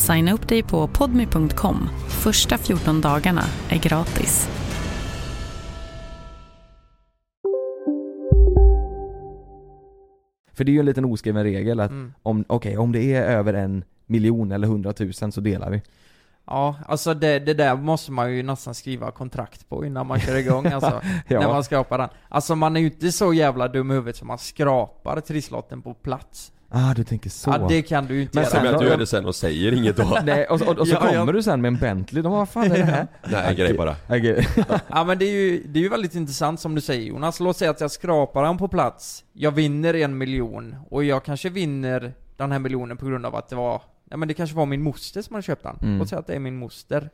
Signa upp dig på podmi.com. Första 14 dagarna är gratis. För det är ju en liten oskriven regel att Mm. om, okej, om det är över en miljon eller hundratusen så delar vi. Ja, alltså det, det där måste man ju nästan skriva kontrakt på innan man kör igång alltså. Ja. När man skrapar den. Alltså man är ju inte så jävla dum i huvudet som man skrapar trisslotten på plats. Ah, du tänker så. Ja, det kan du ju inte Men göra. sen Men att du gör det sen och säger inget då. Nej, och, och, och så Ja, kommer ja. du sen med en Bentley, de bara, vad fan är det här? Nej, en grej bara. Okej. Ja men det är ju, det är ju väldigt intressant som du säger Jonas. Låt säga att jag skrapar den på plats, jag vinner en miljon, och jag kanske vinner den här miljonen på grund av att det var, ja men det kanske var min moster som hade köpt den. Mm. Låt säga att det är min moster.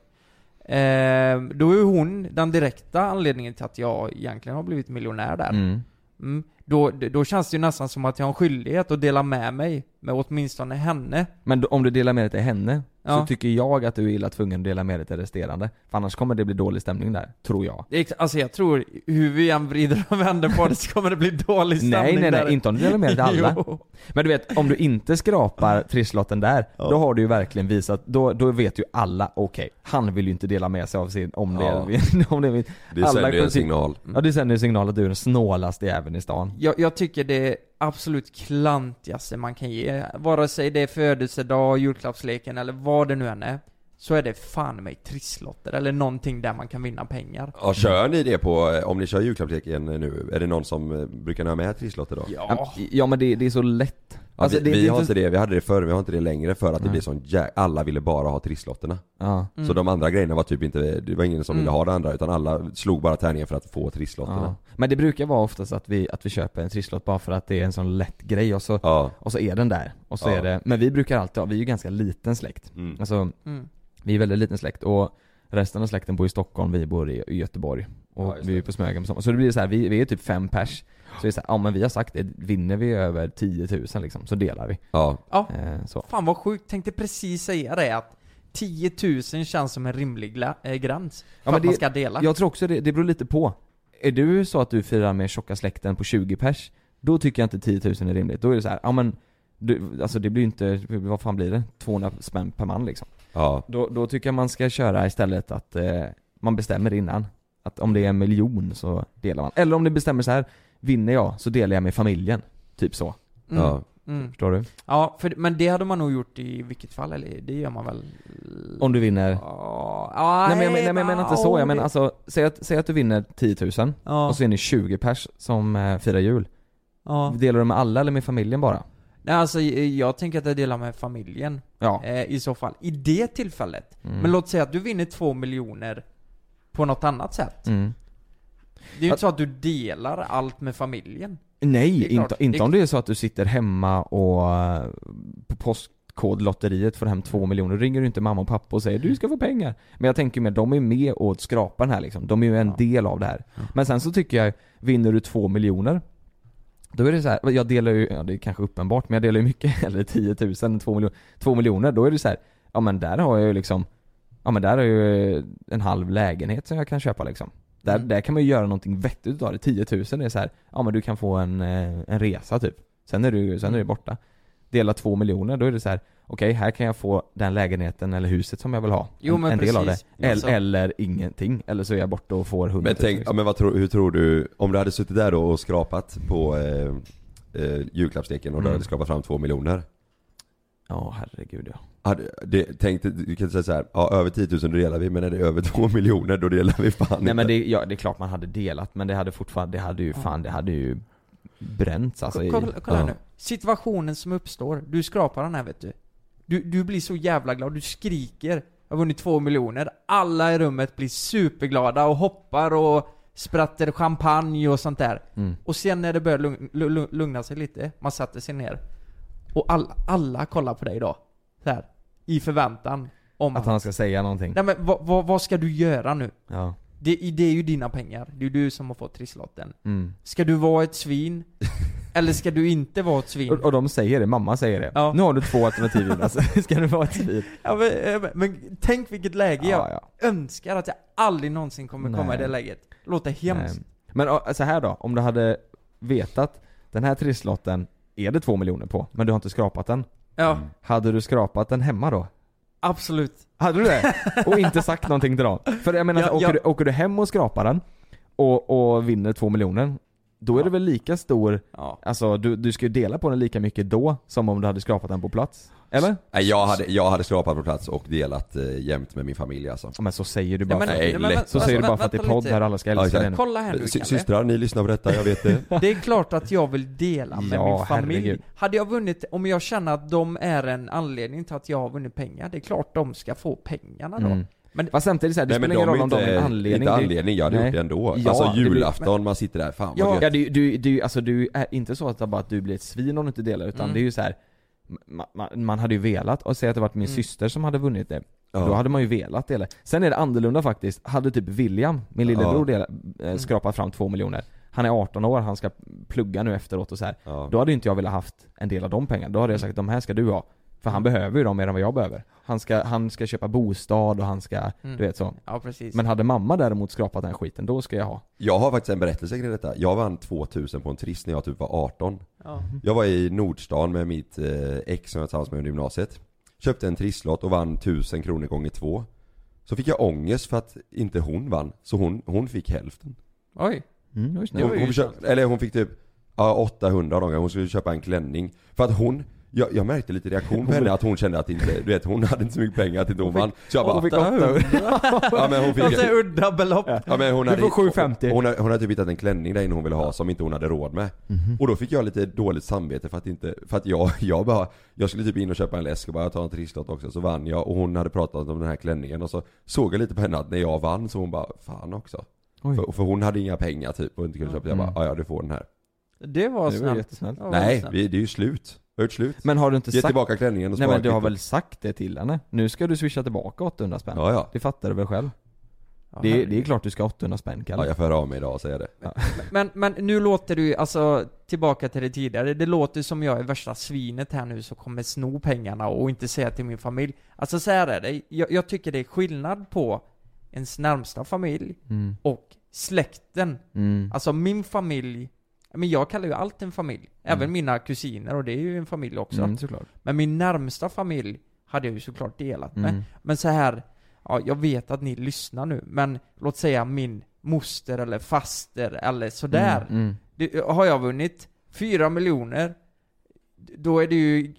Eh, då är hon den direkta anledningen till att jag egentligen har blivit miljonär där. Mm. Mm. Då, då känns det ju nästan som att jag har en skyldighet att dela med mig med åtminstone henne. Men då, om du delar med dig till henne, Ja. så tycker jag att du är illa tvungen att dela med dig till resterande. För annars kommer det bli dålig stämning där, tror jag. Det är- Alltså jag tror, hur vi än vrider och vänder på det så kommer det bli dålig stämning Nej nej där. nej, inte om du delar med dig till alla. Jo. Men du vet, om du inte skrapar trisslotten där, då har du ju verkligen visat, då, då vet ju alla, okej, han vill ju inte dela med sig av sin, om det, om det Det sänder ju en signal. Ja det sänder ju en signal att du är den snålaste jäveln i stan. Jag, jag tycker det absolut klantigaste man kan ge. Vare sig det är födelsedag, julklappsleken eller vad det nu än är. Så är det fan mig trisslotter eller någonting där man kan vinna pengar. Ja, kör ni det på, eh, om ni kör julklappsleken nu, är det någon som eh, brukar ha med trisslotter då? Ja. Ja men det, det är så lätt. Ja, Alltså, vi, det- vi det har inte- det, vi hade det förr, vi har inte det längre för att det blir sån jä- alla ville bara ha trisslotterna. Ja. Så Mm. de andra grejerna var typ inte, det var ingen som Mm. ville ha det andra utan alla slog bara tärningen för att få trisslotterna. Ja. Men det brukar vara oftast att vi, att vi köper en trisslott bara för att det är en sån lätt grej och så, och så är den där. Och så Ja. är det, men vi brukar alltid ha, vi är ju ganska liten släkt. Mm. Alltså, Mm. vi är väldigt liten släkt och resten av släkten bor i Stockholm, vi bor i, Göteborg. Och Ja, vi är på Smögen på sommaren. Så det blir så här, vi, vi är typ fem pers. Så det är så här, ja men vi har sagt det, vinner vi över 10 000 liksom, så delar vi. Ja. Ja. Eh, så. Fan vad sjukt, tänkte precis säga det att 10 000 känns som en rimlig gla- äh, gräns för Ja, men att man det- ska dela. Jag tror också det, det beror lite på. Är du så att du firar med tjocka släkten på 20 pers, då tycker jag inte 10 000 är rimligt. Då är det så här, ja men, du, alltså det blir ju inte, vad fan blir det? 200 spänn per man liksom. Ja. Då, då tycker jag man ska köra istället att eh, man bestämmer innan. Att om det är en miljon så delar man. Eller om det bestämmer så här vinner jag så delar jag med familjen. Typ så. Mm. Ja. Mm. Förstår du? Ja, för, men det hade man nog gjort i vilket fall, eller det gör man väl? Om du vinner Ja, nej, men nej men jag menar inte så, jag menar alltså, säg att, säg att du vinner 10 000 Ja. och så är ni 20 pers som eh, firar jul. Ja. Delar du med alla eller med familjen bara? Nej alltså jag tänker att jag delar med familjen. Ja. Eh, I så fall. I det tillfället. Mm. Men låt säga att du vinner två miljoner på något annat sätt. Mm. Det är ju inte så att du delar allt med familjen. Nej, inte, inte om det är så att du sitter hemma och eh, på postkodlotteriet får hem två miljoner, ringer du inte mamma och pappa och säger du ska få pengar. Men jag tänker mer, de är med och skrapar den här liksom, de är ju en del av det här. Men sen så tycker jag, vinner du två miljoner då är det så här, jag delar ju, ja det är kanske uppenbart, men jag delar ju mycket hellre 10 000 än 2 miljoner, 2 miljoner, då är det så här, ja men där har jag ju liksom, ja men där har jag ju en halv lägenhet som jag kan köpa liksom. Där, Mm. där kan man ju göra någonting vettigt av det, 10 000 är så här, ja men du kan få en, eh, en resa typ. Sen är du, sen är det borta. Dela 2 miljoner, då är det så här, okej här kan jag få den lägenheten eller huset som jag vill ha. Jo, en, men en del av det. Eller, Alltså- eller ingenting, eller så är jag borta och får 100 000 Men tänk, ja, liksom. men vad tror, hur tror du, om du hade suttit där då och skrapat på eh, eh, julklappsleken och du Mm. hade skrapat fram två miljoner? Ja herregud ja. Det, tänk, du kan säga så här, ja över 10 000 då delar vi, men är det över två miljoner då delar vi fan Nej inte. men det, ja, det är klart man hade delat, men det hade fortfarande, det hade ju fan, det hade ju bränts alltså i, Kolla, kolla ja. nu. Situationen som uppstår. Du skrapar den här vet du. Du, du blir så jävla glad, du skriker. Jag har vunnit två miljoner. Alla i rummet blir superglada och hoppar och sprattar champagne och sånt där. Mm. Och sen när det börjar lugn, lu- lugna sig lite, man sätter sig ner. Och all, alla kollar på dig då. Så här, I förväntan. Om Att han ska säga någonting. Nej men vad, vad, vad ska du göra nu? Ja. Det, det är ju dina pengar. Det är du som har fått trisslotten. Mm. Ska du vara ett svin? Eller ska du inte vara ett svin? Och, och de säger det, mamma säger det. Ja. Nu har du två alternativ Jonas, ska du vara ett svin? Ja, men, eh, men, tänk vilket läge jag Ja, önskar att jag aldrig någonsin kommer komma i Nej. det läget. Låter hemskt. Nej. Men så här då, om du hade vetat den här trisslotten är det två miljoner på, men du har inte skrapat den. Ja, Hade du skrapat den hemma då? absolut. Hade du det? Och inte sagt någonting till dem? För jag menar, Ja, så, åker, ja. Du, åker du hem och skrapar den och, och vinner två miljoner då är det väl lika stor, Ja. alltså du, du ska ju dela på den lika mycket då som om du hade skrapat den på plats. Eller? Nej jag hade, jag hade skrapat på plats och delat eh, jämt med min familj alltså. Ja, men så säger du bara men- för, Nej, nej, men vänta, så säger du vänta, bara för att det är podd lite. här alla ska Ja, älska nu. Kolla här nu. Systrar, ni lyssnar på detta, jag vet det. Det är klart att jag vill dela med Ja, min familj. herregud. Hade jag vunnit, om jag känner att de är en anledning till att jag har vunnit pengar, det är klart de ska få pengarna då. Mm. Men Fast samtidigt så här, det Nej men spelar ingen roll om de är en anledning. inte Det- anledning, jag hade Nej. gjort det ändå. Ja, alltså julafton, man sitter där, fan vad Ja, gött. Ja, du, du, du, alltså du är inte så att bara att du blir ett svin om du inte delar, utan Mm. det är ju så här. Man, man, man hade ju velat, och säg att det varit min Mm. syster som hade vunnit det. Ja. Då hade man ju velat dela. Sen är det annorlunda faktiskt. Hade typ William, min lillebror, Ja. dela, eh, skrapat fram två miljoner. Han är 18 år, han ska plugga nu efteråt och så här. Ja. Då hade inte jag velat haft en del av de pengarna. Då hade jag sagt de här ska du ha. För han behöver ju dem mer än vad jag behöver. Han ska, han ska köpa bostad och han ska, Mm. du vet så. Ja, precis. Men hade mamma däremot skrapat den skiten, då ska jag ha. Jag har faktiskt en berättelse kring detta. Jag vann 2000 på en triss när jag typ var 18. Ja. Jag var i Nordstan med mitt eh, ex som jag tillsammans med under gymnasiet. Köpte en trisslott och vann 1000 kronor gånger två. Så fick jag ångest för att inte hon vann, så hon, hon fick hälften. Oj. Mm, Hon, hon försökte, eller hon fick typ Ja 800 gånger, hon skulle köpa en klänning. För att hon, jag, jag märkte lite reaktion på henne att hon kände att inte, du vet hon hade inte så mycket pengar att inte hon vann. Så jag bara, Hon fick 800. Ja men hon fick Alltså udda belopp. Ja men hon Du hade, får 750. Hon, hon, hon hade typ hittat en klänning där inne hon ville ha som inte hon hade råd med. Mhm. Och då fick jag lite dåligt samvete för att inte, för att jag, jag bara, jag skulle typ in och köpa en läsk och bara ta en trisslott också så vann jag och hon hade pratat om den här klänningen och så såg jag lite på henne att när jag vann så hon bara, fan också. För, för hon hade inga pengar typ och inte kunde köpa, jag bara, Mm. "Ja, du får den här. Det var snällt. Nej, vi, det är ju slut. Vi har gjort slut. Men har du inte Ge sagt... tillbaka klänningen och Nej men du har väl sagt det till henne? Nu ska du swisha tillbaka 800 spänn? Ja, ja. Det fattar du väl själv? Ja, det, det är klart du ska ha 800 spänn Kalle. Ja jag får höra av mig idag och säga det. Men, men nu låter du, alltså tillbaka till det tidigare, det låter som jag är värsta svinet här nu som kommer sno pengarna och inte säga till min familj. Alltså så här är det, jag, jag tycker det är skillnad på ens närmsta familj Mm. och släkten. Mm. Alltså min familj, men jag kallar ju allt en familj. Även Mm. mina kusiner och det är ju en familj också. Mm. Men min närmsta familj hade jag ju såklart delat med. Mm. Men så här, ja jag vet att ni lyssnar nu, men låt säga min moster eller faster eller sådär. Mm, mm. Det, har jag vunnit 4 miljoner, då är det ju,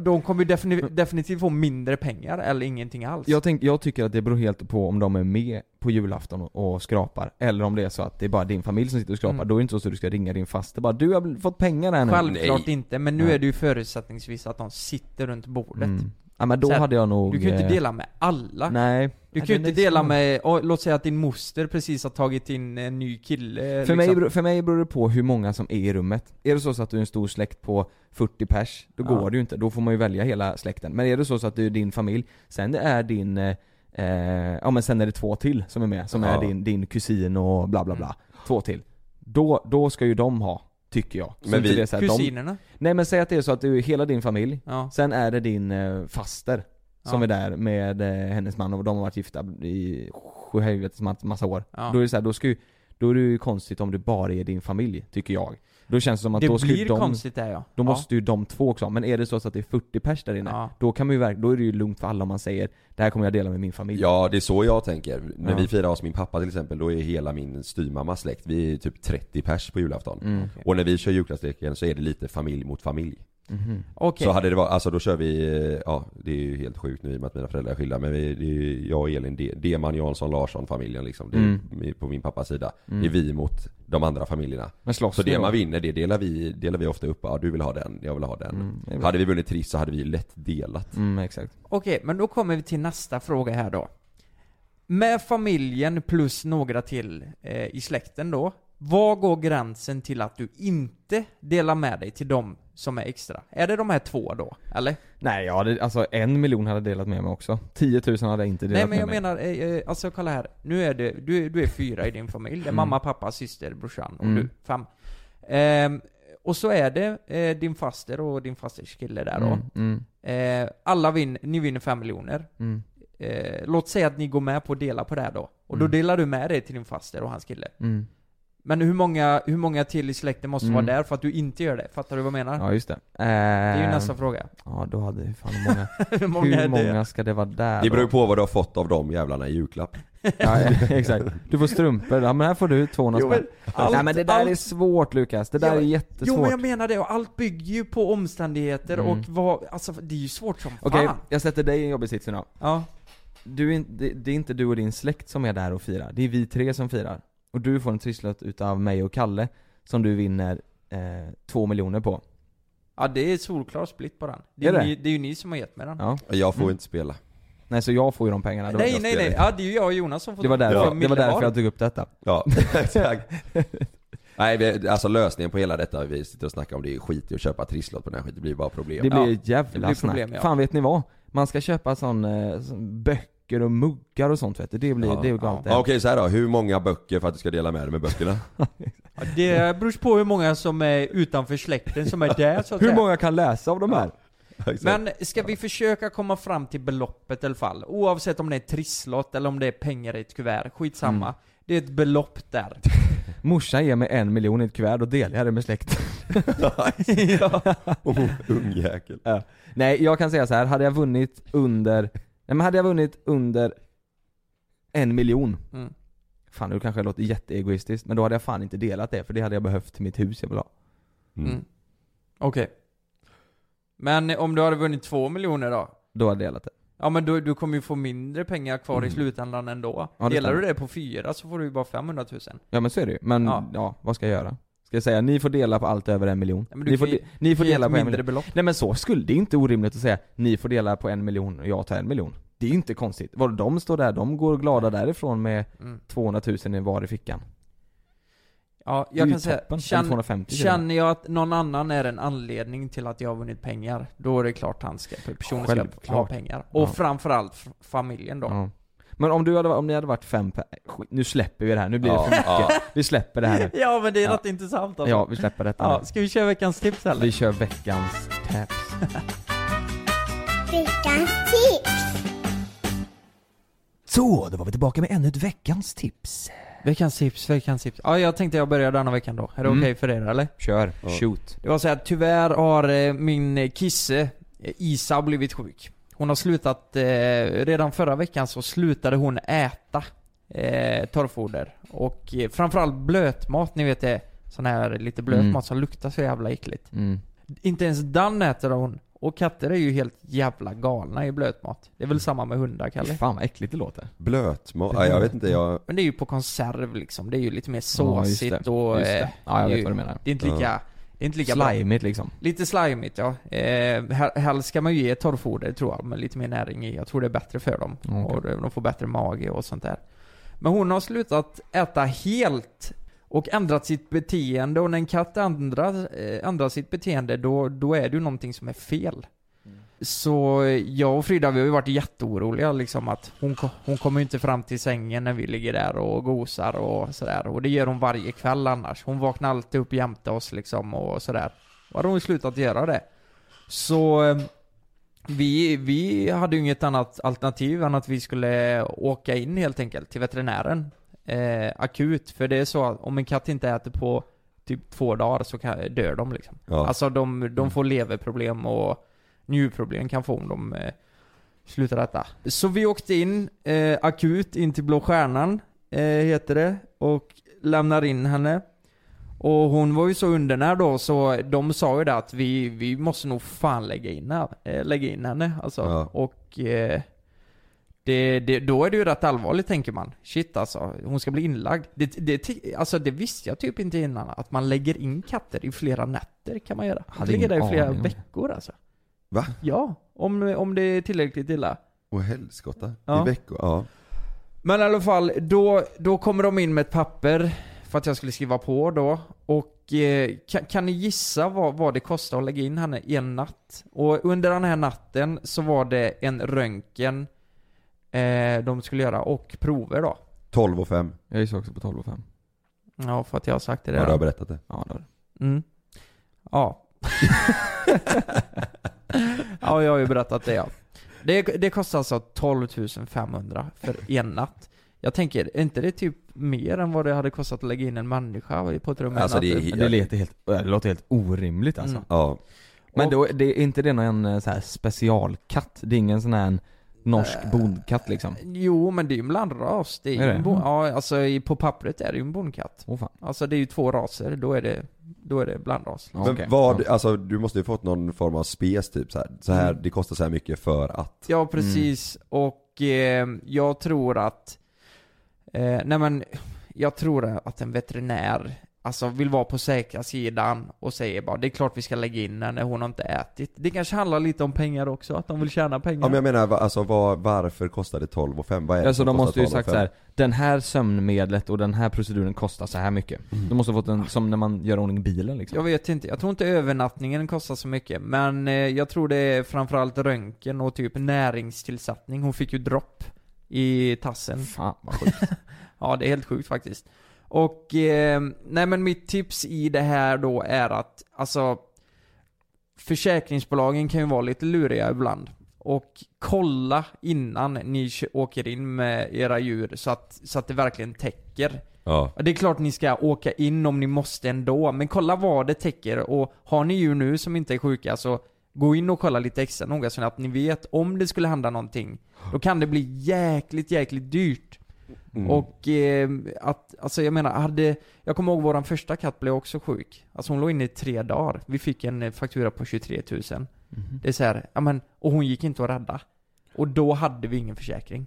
de kommer ju defini- definitivt få mindre pengar eller ingenting alls. Jag, tänk, jag tycker att det beror helt på om de är med på julafton och, skrapar, eller om det är så att det är bara din familj som sitter och skrapar. Mm. Då är det inte så att du ska ringa din faster bara 'Du har fått pengar här nu' Självklart inte, men nu Nej. är det ju förutsättningsvis att de sitter runt bordet. Mm. Ja men då Så här, hade jag nog... Du kan ju inte eh, dela med alla. Nej. Du kan ju inte dela svår. med, och, låt säga att din moster precis har tagit in en ny kille För, liksom. mig, för mig beror det på hur många som är i rummet. Är det så, så att du är en stor släkt på 40 pers, då Ja. går det ju inte. Då får man ju välja hela släkten. Men är det så, så att du är din familj, sen är din, eh, eh, ja men sen är det två till som är med, som Ja. är din, din kusin och bla bla bla. Två till. Då, då ska ju de ha, tycker jag. Så Men vi- det är så här, Kusinerna? De, nej men säg att det är så att du är hela din familj, Ja. sen är det din eh, faster som Ja. är där med eh, hennes man och de har varit gifta i sjuhelvetes ma- massa år. Ja. Då är det så här, då ska ju, då är det ju konstigt om det bara är din familj, tycker jag. Då känns det som att Det då ju blir de, konstigt där, ja. Då Ja. måste ju de två också men är det så att det är 40 pers där inne, Ja. då kan man ju då är det ju lugnt för alla om man säger Det här kommer jag dela med min familj. Ja, det är så jag tänker. När Ja. vi firar hos min pappa till exempel, då är hela min styvmammas släkt, vi är typ 30 pers på julafton. Mm. Och när vi kör julklappsleken så är det lite familj mot familj. Mhm. Okej. Så hade det varit, alltså då kör vi, eh, ja det är ju helt sjukt nu i och med att mina föräldrar är skilda men vi, det är ju jag och Elin, D- Deman, Jansson, Larsson familjen liksom. Det är Mm. på min pappas sida. Mm. Det är vi mot de andra familjerna. Men slåss så det man vinner, det delar vi, delar vi ofta upp. Ja du vill ha den, jag vill ha den. Mm, hade vi vunnit Triss så hade vi lätt delat. Mm, exakt. Okej, men då kommer vi till nästa fråga här då. Med familjen plus några till eh, i släkten då, var går gränsen till att du inte delar med dig till dem som är extra? Är det de här två då, eller? Nej, ja, det, alltså en miljon hade jag delat med mig också. 10 000 hade jag inte delat Nej men jag med mig. menar, eh, eh, alltså kolla här. Nu är det, du, du är fyra i din familj. Det är Mm. mamma, pappa, syster, brorsan och Mm. du. Fem. Ehm, och så är det eh, din faster och din fasters kille där då. Mm, mm, Eh, alla vinner, ni vinner fem miljoner. mm, Eh, låt säga att ni går med på att dela på det här då. Och då Mm. delar du med dig till din faster och hans kille. Men hur många, hur många till i släkten måste Mm. vara där för att du inte gör det? Fattar du vad jag menar? Ja, just det. Det är ju Ehm, nästa fråga. Ja, då hade vi fan hur många, hur många hur många det? ska det vara där Det beror ju på vad du har fått av de jävlarna i julklapp. Ja, exakt. Du får strumpor, ja men här får du 200 Jo, spänn. Nej men det där allt- är svårt Lukas, det där Ja, är jättesvårt. Jo men jag menar det, och allt bygger ju på omständigheter Mm. och vad, alltså det är ju svårt som Okej, fan. jag sätter dig i en jobbig sits nu då. Ja. Du är, inte- det, det är inte du och din släkt som är där och firar, det är vi tre som firar. Och du får en trisslott utav mig och Kalle, som du vinner eh, två miljoner på. Ja det är solklar split på den. Det Är är, det? Ni, det är ju ni som har gett mig den. Ja. Jag får Mm. inte spela. Nej så jag får ju de pengarna då. nej nej nej, inte. ja det är ju jag och Jonas som får Det var därför, får det var därför jag tog upp detta. Ja, exakt. Nej, vi, alltså lösningen på hela detta vi sitter och snackar om det är skit i att köpa trisslott på den här skiten, det blir bara problem. Det blir Ja, jävla det blir snack. problem, ja. Fan vet ni vad? Man ska köpa sån, eh, sån böcker och muggar och sånt vet du, det blir, Ja. det är galet Ja, Okej så här då, hur många böcker för att du ska dela med dig med böckerna? Ja, det beror på hur många som är utanför släkten som är där så att Hur många kan läsa av de här? Men ska vi försöka komma fram till beloppet i alla fall? Oavsett om det är trisslott eller om det är pengar i ett kuvert, skitsamma. Mm. Det är ett belopp där. Morsan ger mig en miljon i ett kuvert, då delar jag det med släkten. Oh, Ungjäkel. Ja. Nej, jag kan säga så här. hade jag vunnit under, men hade jag vunnit under en miljon Mm. Fan nu kanske jag låter jätteegoistiskt, men då hade jag fan inte delat det, för det hade jag behövt till mitt hus jag vill ha. Mm. Okej. Men om du hade vunnit två miljoner då? Då hade jag delat det. Ja men du, du kommer ju få mindre pengar kvar i Mm. slutändan ändå. Ja, Delar du stämmer. det på fyra så får du ju bara 500 000. Ja men så är det ju. Men Ja. ja. vad ska jag göra? Ska jag säga ni får dela på allt över en miljon? Ja, ni får, ju- ni får dela på en miljon. belopp. Nej men så skulle det är inte orimligt att säga ni får dela på en miljon och jag tar en miljon. Det är ju inte konstigt. Vad de står där, de går glada därifrån med Mm. 200 000 i var i fickan. Ja, jag kan säga, toppen. Eller känn, 250 till och med. känner jag att någon annan är en anledning till att jag har vunnit pengar, då är det klart han ska, personen ska ha pengar. Och Ja. framförallt familjen då. Ja. Men om du hade, om ni hade varit fem per, nu släpper vi det här, nu blir det för mycket. ja. Vi släpper det här nu. Ja men det är Ja. rätt intressant alltså. Ja, vi släpper detta Ja, nu. ska vi köra veckans tips eller? Vi kör veckans tips. Veckans tips. Så, då var vi tillbaka med ännu ett veckans tips. Veckans tips, veckans tips. Ja, jag tänkte jag börjar denna veckan då. Är det Mm. okej för er eller? Kör, Ja. shoot. Det var så här, tyvärr har eh, min eh, kisse, eh, Isa, blivit sjuk. Hon har slutat, eh, redan förra veckan så slutade hon äta eh, torrfoder. Och eh, framförallt blötmat, ni vet det, sån här lite blöt Mm. mat som luktar så jävla äckligt. Mm. Inte ens den äter hon. Och katter är ju helt jävla galna i blötmat. Det är väl samma med hundar, Kalle? Fan vad äckligt det låter. Blötmat? Ja, jag vet inte, jag... Men det är ju på konserv liksom. Det är ju lite mer Ja, just såsigt det. och... Just det. eh, Ja, jag det är vet ju- vad du menar. Det är inte lika... Ja. Inte lika bra. Slimigt liksom. Lite slimigt ja. Eh, här- helst ska man ju ge torrfoder tror jag, med lite mer näring i. Jag tror det är bättre för dem. Okej. Och de får bättre mage och sånt där. Men hon har slutat äta helt och ändrat sitt beteende och när en katt ändrar, eh, ändrar sitt beteende då, då är det ju någonting som är fel. Så jag och Frida vi har ju varit jätteoroliga liksom att hon, hon kommer ju inte fram till sängen när vi ligger där och gosar och sådär. Och det gör hon varje kväll annars. Hon vaknar alltid upp jämte oss liksom och sådär. Och hade hon slutat göra det. Så eh, vi, vi hade ju inget annat alternativ än att vi skulle åka in helt enkelt till veterinären. Eh, akut, för det är så att om en katt inte äter på typ två dagar så kan, dör de liksom. Ja. Alltså de, de får leverproblem och njurproblem kan få om de eh, slutar äta. Så vi åkte in eh, akut in till Blå Stjärnan, eh, heter det, och lämnar in henne. Och hon var ju så undernärd då, så de sa ju det att vi, vi måste nog fan lägga in, henne, eh, lägga in henne alltså. Ja. Och eh, det, det, då är det ju rätt allvarligt tänker man. Shit alltså, hon ska bli inlagd. Det, det, alltså det visste jag typ inte innan, att man lägger in katter i flera nätter kan man göra. Man där ingen i flera aning det. veckor alltså. Va? Ja, om, om det är tillräckligt illa. Och helskotta? Ja. I veckor? Ja. Men i alla fall, då, då kommer de in med ett papper för att jag skulle skriva på då. Och eh, kan, kan ni gissa vad, vad det kostar att lägga in henne i en natt? Och under den här natten så var det en röntgen eh, de skulle göra och prover då. 12 och 5. Jag gissar också på 12 och 5. Ja, för att jag har sagt det Ja, du har redan. berättat det. Ja, det har du. Mm. Ja. ja, jag har ju berättat det ja. Det, det kostar alltså 12 500 för en natt. Jag tänker, är inte det typ mer än vad det hade kostat att lägga in en människa på ett rum Alltså, det är natt? Det låter helt, det låter helt orimligt alltså. Mm. Ja. Men Och- då, det, är inte det någon eh, så här specialkatt? Det är ingen sån här norsk Äh, bondkatt liksom? Jo, men det är ju en blandras. Det är, Är ju det? en bon, ja, alltså i- på pappret är det ju en bondkatt. Åh fan. Alltså det är ju två raser, då är det, då är det blandras. Men okej. vad, alltså du måste ju fått någon form av spes typ så här. Så här, Mm. det kostar så här mycket för att. Ja, precis. Och eh, jag tror att... Eh, nej men, jag tror att en veterinär alltså vill vara på säkra sidan och säger bara det är klart vi ska lägga in henne, hon har inte ätit. Det kanske handlar lite om pengar också, att de vill tjäna pengar. Ja men jag menar, alltså vad, varför kostar det 12 och 5? Vad är det Alltså de måste ju 12 och sagt så 5? här. den här sömnmedlet och den här proceduren kostar så här mycket. De måste ha fått en, som när man gör ordning bilen liksom. Jag vet inte, jag tror inte övernattningen kostar så mycket, men eh, jag tror det är framförallt röntgen och typ näringstillsättning. Hon fick ju dropp i tassen. Fan vad sjukt. ja, det är helt sjukt faktiskt. Och, eh, nej men mitt tips i det här då är att, alltså Försäkringsbolagen kan ju vara lite luriga ibland. Och kolla innan ni åker in med era djur så att, så att det verkligen täcker. Ja. Det är klart ni ska åka in om ni måste ändå, men kolla vad det täcker och har ni djur nu som inte är sjuka så gå in och kolla lite extra noga så att ni vet om det skulle hända någonting. Då kan det bli jäkligt, jäkligt dyrt. Mm. Och eh, att, alltså jag menar, hade, jag kommer ihåg våran första katt blev också sjuk. Alltså hon låg inne i tre dagar. Vi fick en eh, faktura på 23 000. Mhm. Det är så här, ja men, och hon gick inte att rädda. Och då hade vi ingen försäkring.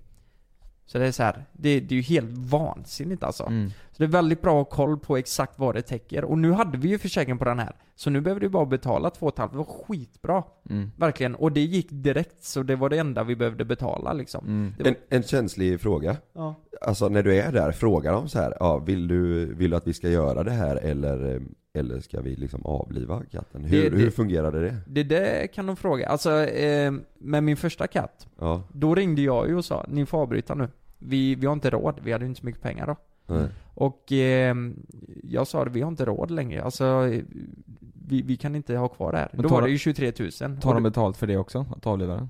Så det är så här, det, det är ju helt vansinnigt alltså. Mm. Så det är väldigt bra att ha koll på exakt vad det täcker. Och nu hade vi ju försäkring på den här. Så nu behöver du bara betala 2,5. Det var skitbra. Mm. Verkligen. Och det gick direkt, så det var det enda vi behövde betala liksom. Mm. Var, En, en känslig fråga. Ja. Alltså när du är där, frågar de så här, ja, vill, du, vill du att vi ska göra det här eller, eller ska vi liksom avliva katten? Hur, Det- det- hur fungerade det? Det där kan de fråga. Alltså, eh, med min första katt, Ja. då ringde jag ju och sa ni får avbryta nu. Vi, vi har inte råd, vi hade inte så mycket pengar då. Nej. Och eh, jag sa det, vi har inte råd längre. Alltså, vi, vi kan inte ha kvar det här. Men Då tar var det de- ju 23 000. Tar de betalt för det också? Att avliva den?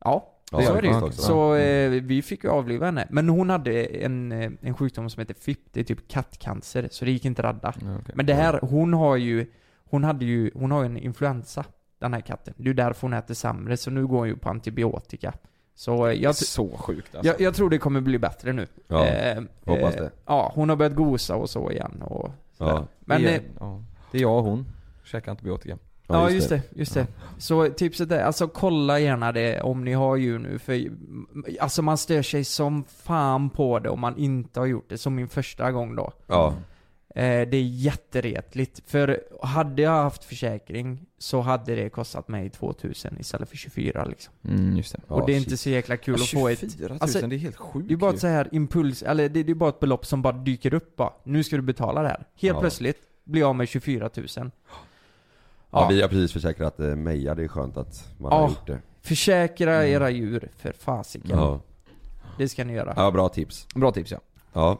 Ja, Ja, det det var det ju. Så eh, vi fick ju avliva henne. Men hon hade en, eh, en sjukdom som heter FIP, det är typ kattcancer, så det gick inte att radda. Ja, okej. Men det här, hon har ju, hon hade ju, hon har ju en influensa, den här katten. Det är därför hon äter sämre, så nu går hon ju på antibiotika. Så eh, jag, Så sjukt alltså. jag, jag tror det kommer bli bättre nu. Ja, Eh, hoppas eh, det. Ja, hon har börjat gosa och så igen och sådär. Ja. Men, det, eh, är, ja. det är jag och hon. Käkar antibiotika. Ja, just det, just det. Så tipset är, alltså kolla gärna det om ni har djur nu, för alltså man stör sig som fan på det om man inte har gjort det, som min första gång då. Ja. Eh, det är jätteretligt, för hade jag haft försäkring så hade det kostat mig 2000 istället för 24 liksom. Mm, just det. Och Ja, det är shit. inte så jäkla kul Ja, att få ett... 24 000, alltså, det är helt sjukt Det är bara ett så här impuls, eller det, det är bara ett belopp som bara dyker upp bara. Nu ska du betala det här. Helt Ja. plötsligt blir jag av med 24 000. Ja, vi har precis försäkrat eh, Meja, det är skönt att man Ja. har gjort det. Försäkra Mm. era djur, för fasiken. Ja. Det ska ni göra. ja, bra tips. Bra tips ja. Ja.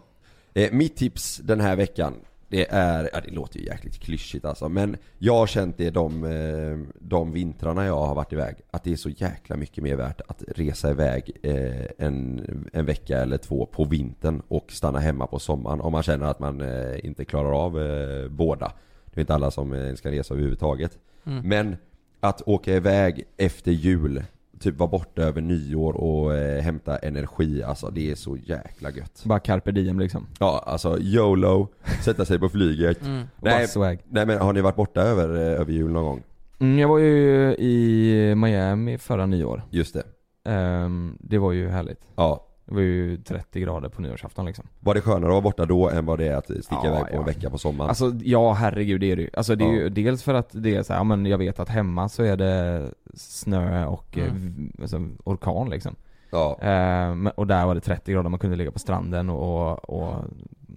Eh, mitt tips den här veckan, det är, ja det låter ju jäkligt klyschigt alltså, men jag har känt det de, eh, de vintrarna jag har varit iväg, att det är så jäkla mycket mer värt att resa iväg eh, en, en vecka eller två på vintern och stanna hemma på sommaren om man känner att man eh, inte klarar av eh, båda. Det är inte alla som eh, ska resa överhuvudtaget. Mm. Men att åka iväg efter jul, typ vara borta över nyår och eh, hämta energi, alltså det är så jäkla gött. Bara carpe diem liksom. Ja, alltså YOLO, sätta sig på flyget. Mm. Nej, swag. nej men har ni varit borta över, eh, över jul någon gång? Mm, jag var ju i Miami förra nyår. Just det. Ehm, det var ju härligt. Ja. Det var ju 30 grader på nyårsafton liksom. Var det skönare att vara borta då än vad det är att sticka Ja, iväg på ja. en vecka på sommaren? Alltså ja, herregud det är det ju. Alltså det är Ja. ju dels för att det är så här, ja men jag vet att hemma så är det snö och Mm. eh, v- alltså, orkan liksom. ja. Ehm, och där var det 30 grader, man kunde ligga på stranden och, och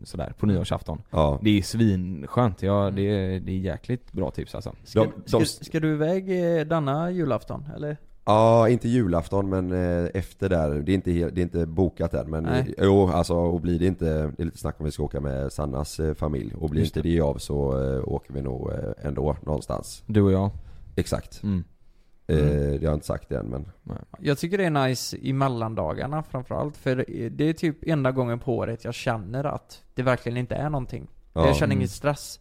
sådär på nyårsafton. ja. Det är svinskönt, ja det är, det är jäkligt bra tips alltså. Ska, De- de- ska, ska du iväg eh, denna julafton, eller? Ja, inte julafton men eh, efter där. Det är inte, det är inte bokat än men Nej. jo, alltså och blir det inte, det är lite snack om vi ska åka med Sannas eh, familj och blir Just inte det av så eh, åker vi nog ändå någonstans. Du och jag. Exakt. Mm. Eh, det har jag inte sagt än men Jag tycker det är nice i mellandagarna framförallt, för det är typ enda gången på året jag känner att det verkligen inte är någonting. Ja. Jag känner Mm. ingen stress.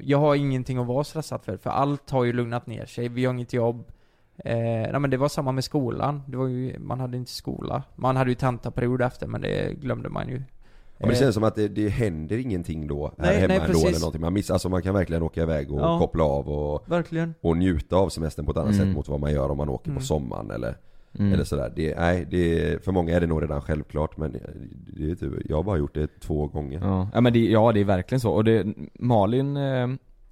Jag har ingenting att vara stressad för, för allt har ju lugnat ner sig. Vi har inget jobb. Eh, nej men det var samma med skolan. Det var ju, man hade inte skola. Man hade ju tentaperiod efter, men det glömde man ju. Ja, men det Eh, känns som att det, det händer ingenting då här Nej, hemma nej, ändå precis. eller någonting. Man missar, alltså man kan verkligen åka iväg och Ja. koppla av och, Verkligen. och njuta av semestern på ett annat Mm. sätt mot vad man gör om man åker Mm. på sommaren eller, Mm. eller sådär. Det, nej, det, för många är det nog redan självklart men det, det är typ, jag har bara gjort det två gånger. Ja, ja men det, ja det är verkligen så. Och det, Malin eh,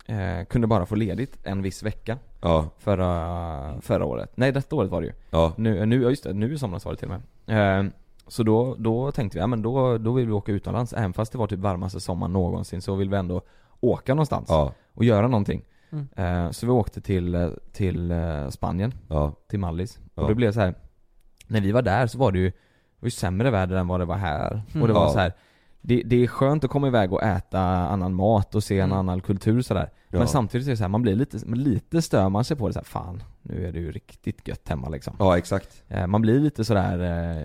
eh, kunde bara få ledigt en viss vecka Ja, förra, förra året. Nej detta året var det ju. ja, Nu, nu, ja just det, nu i somras var det till och med. Eh, så då, då tänkte vi, ja men då, då vill vi åka utomlands. Även fast det var typ varmaste sommaren någonsin så vill vi ändå åka någonstans ja, och göra någonting. Mm. Eh, så vi åkte till, till eh, Spanien, ja, till Mallis. Ja. Och det blev så här. när vi var där så var det ju, det var ju sämre väder än vad det var här. Mm. Och det var Ja. så här. Det, det är skönt att komma iväg och äta annan mat och se en Mm. annan kultur sådär. Ja. Men samtidigt är det så här, man blir lite, lite stör man sig på det så här, fan nu är det ju riktigt gött hemma liksom. ja exakt. Eh, Man blir lite sådär eh,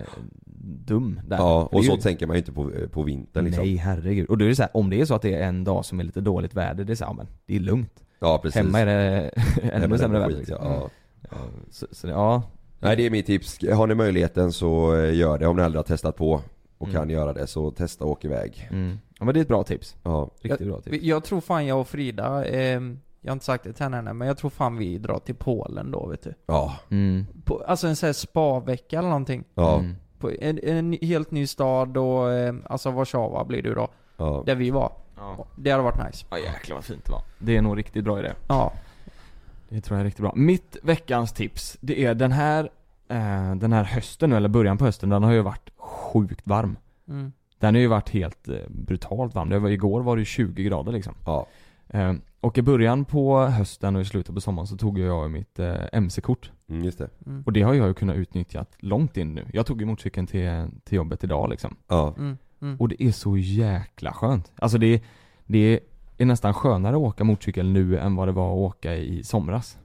dum där. Ja, och så ju- tänker man ju inte på, på vintern liksom. Nej herregud. Och då är det så här, om det är så att det är en dag som är lite dåligt väder, det är så här, men det är lugnt. Ja precis. Hemma är det ännu sämre väder liksom. ja. Ja, så, så, ja, Nej det är mitt tips. Har ni möjligheten så eh, gör det om ni aldrig har testat på. Och Mm. kan göra det så testa och åk iväg. Mm. Ja men det är ett bra tips. Ja. Riktigt jag, bra tips. Jag tror fan jag och Frida, ehm, jag har inte sagt det till henne men jag tror fan vi drar till Polen då vet du. Ja. Mm. På, alltså en sån här spa-vecka eller någonting. Ja. Mm. På en, en helt ny stad och, eh, alltså Warszawa blir det då. Ja. Där vi var. Ja. Det hade varit nice. Ja jäklar vad fint det var. Det är nog riktigt bra idé. Ja. Det tror jag är riktigt bra. Mitt veckans tips, det är den här, eh, den här hösten nu, eller början på hösten, den har ju varit sjukt varm. Mm. Den har ju varit helt eh, brutalt varm. Det var, igår var det 20 grader liksom. Ja. Eh, och i början på hösten och i slutet på sommaren så tog jag mitt eh, MC-kort. Mm, just det. Mm. Och det har jag ju kunnat utnyttja långt in nu. Jag tog ju motorcykeln till, till jobbet idag liksom. Ja. Mm. Mm. Och det är så jäkla skönt. Alltså det, det är nästan skönare att åka motorcykel nu än vad det var att åka i somras.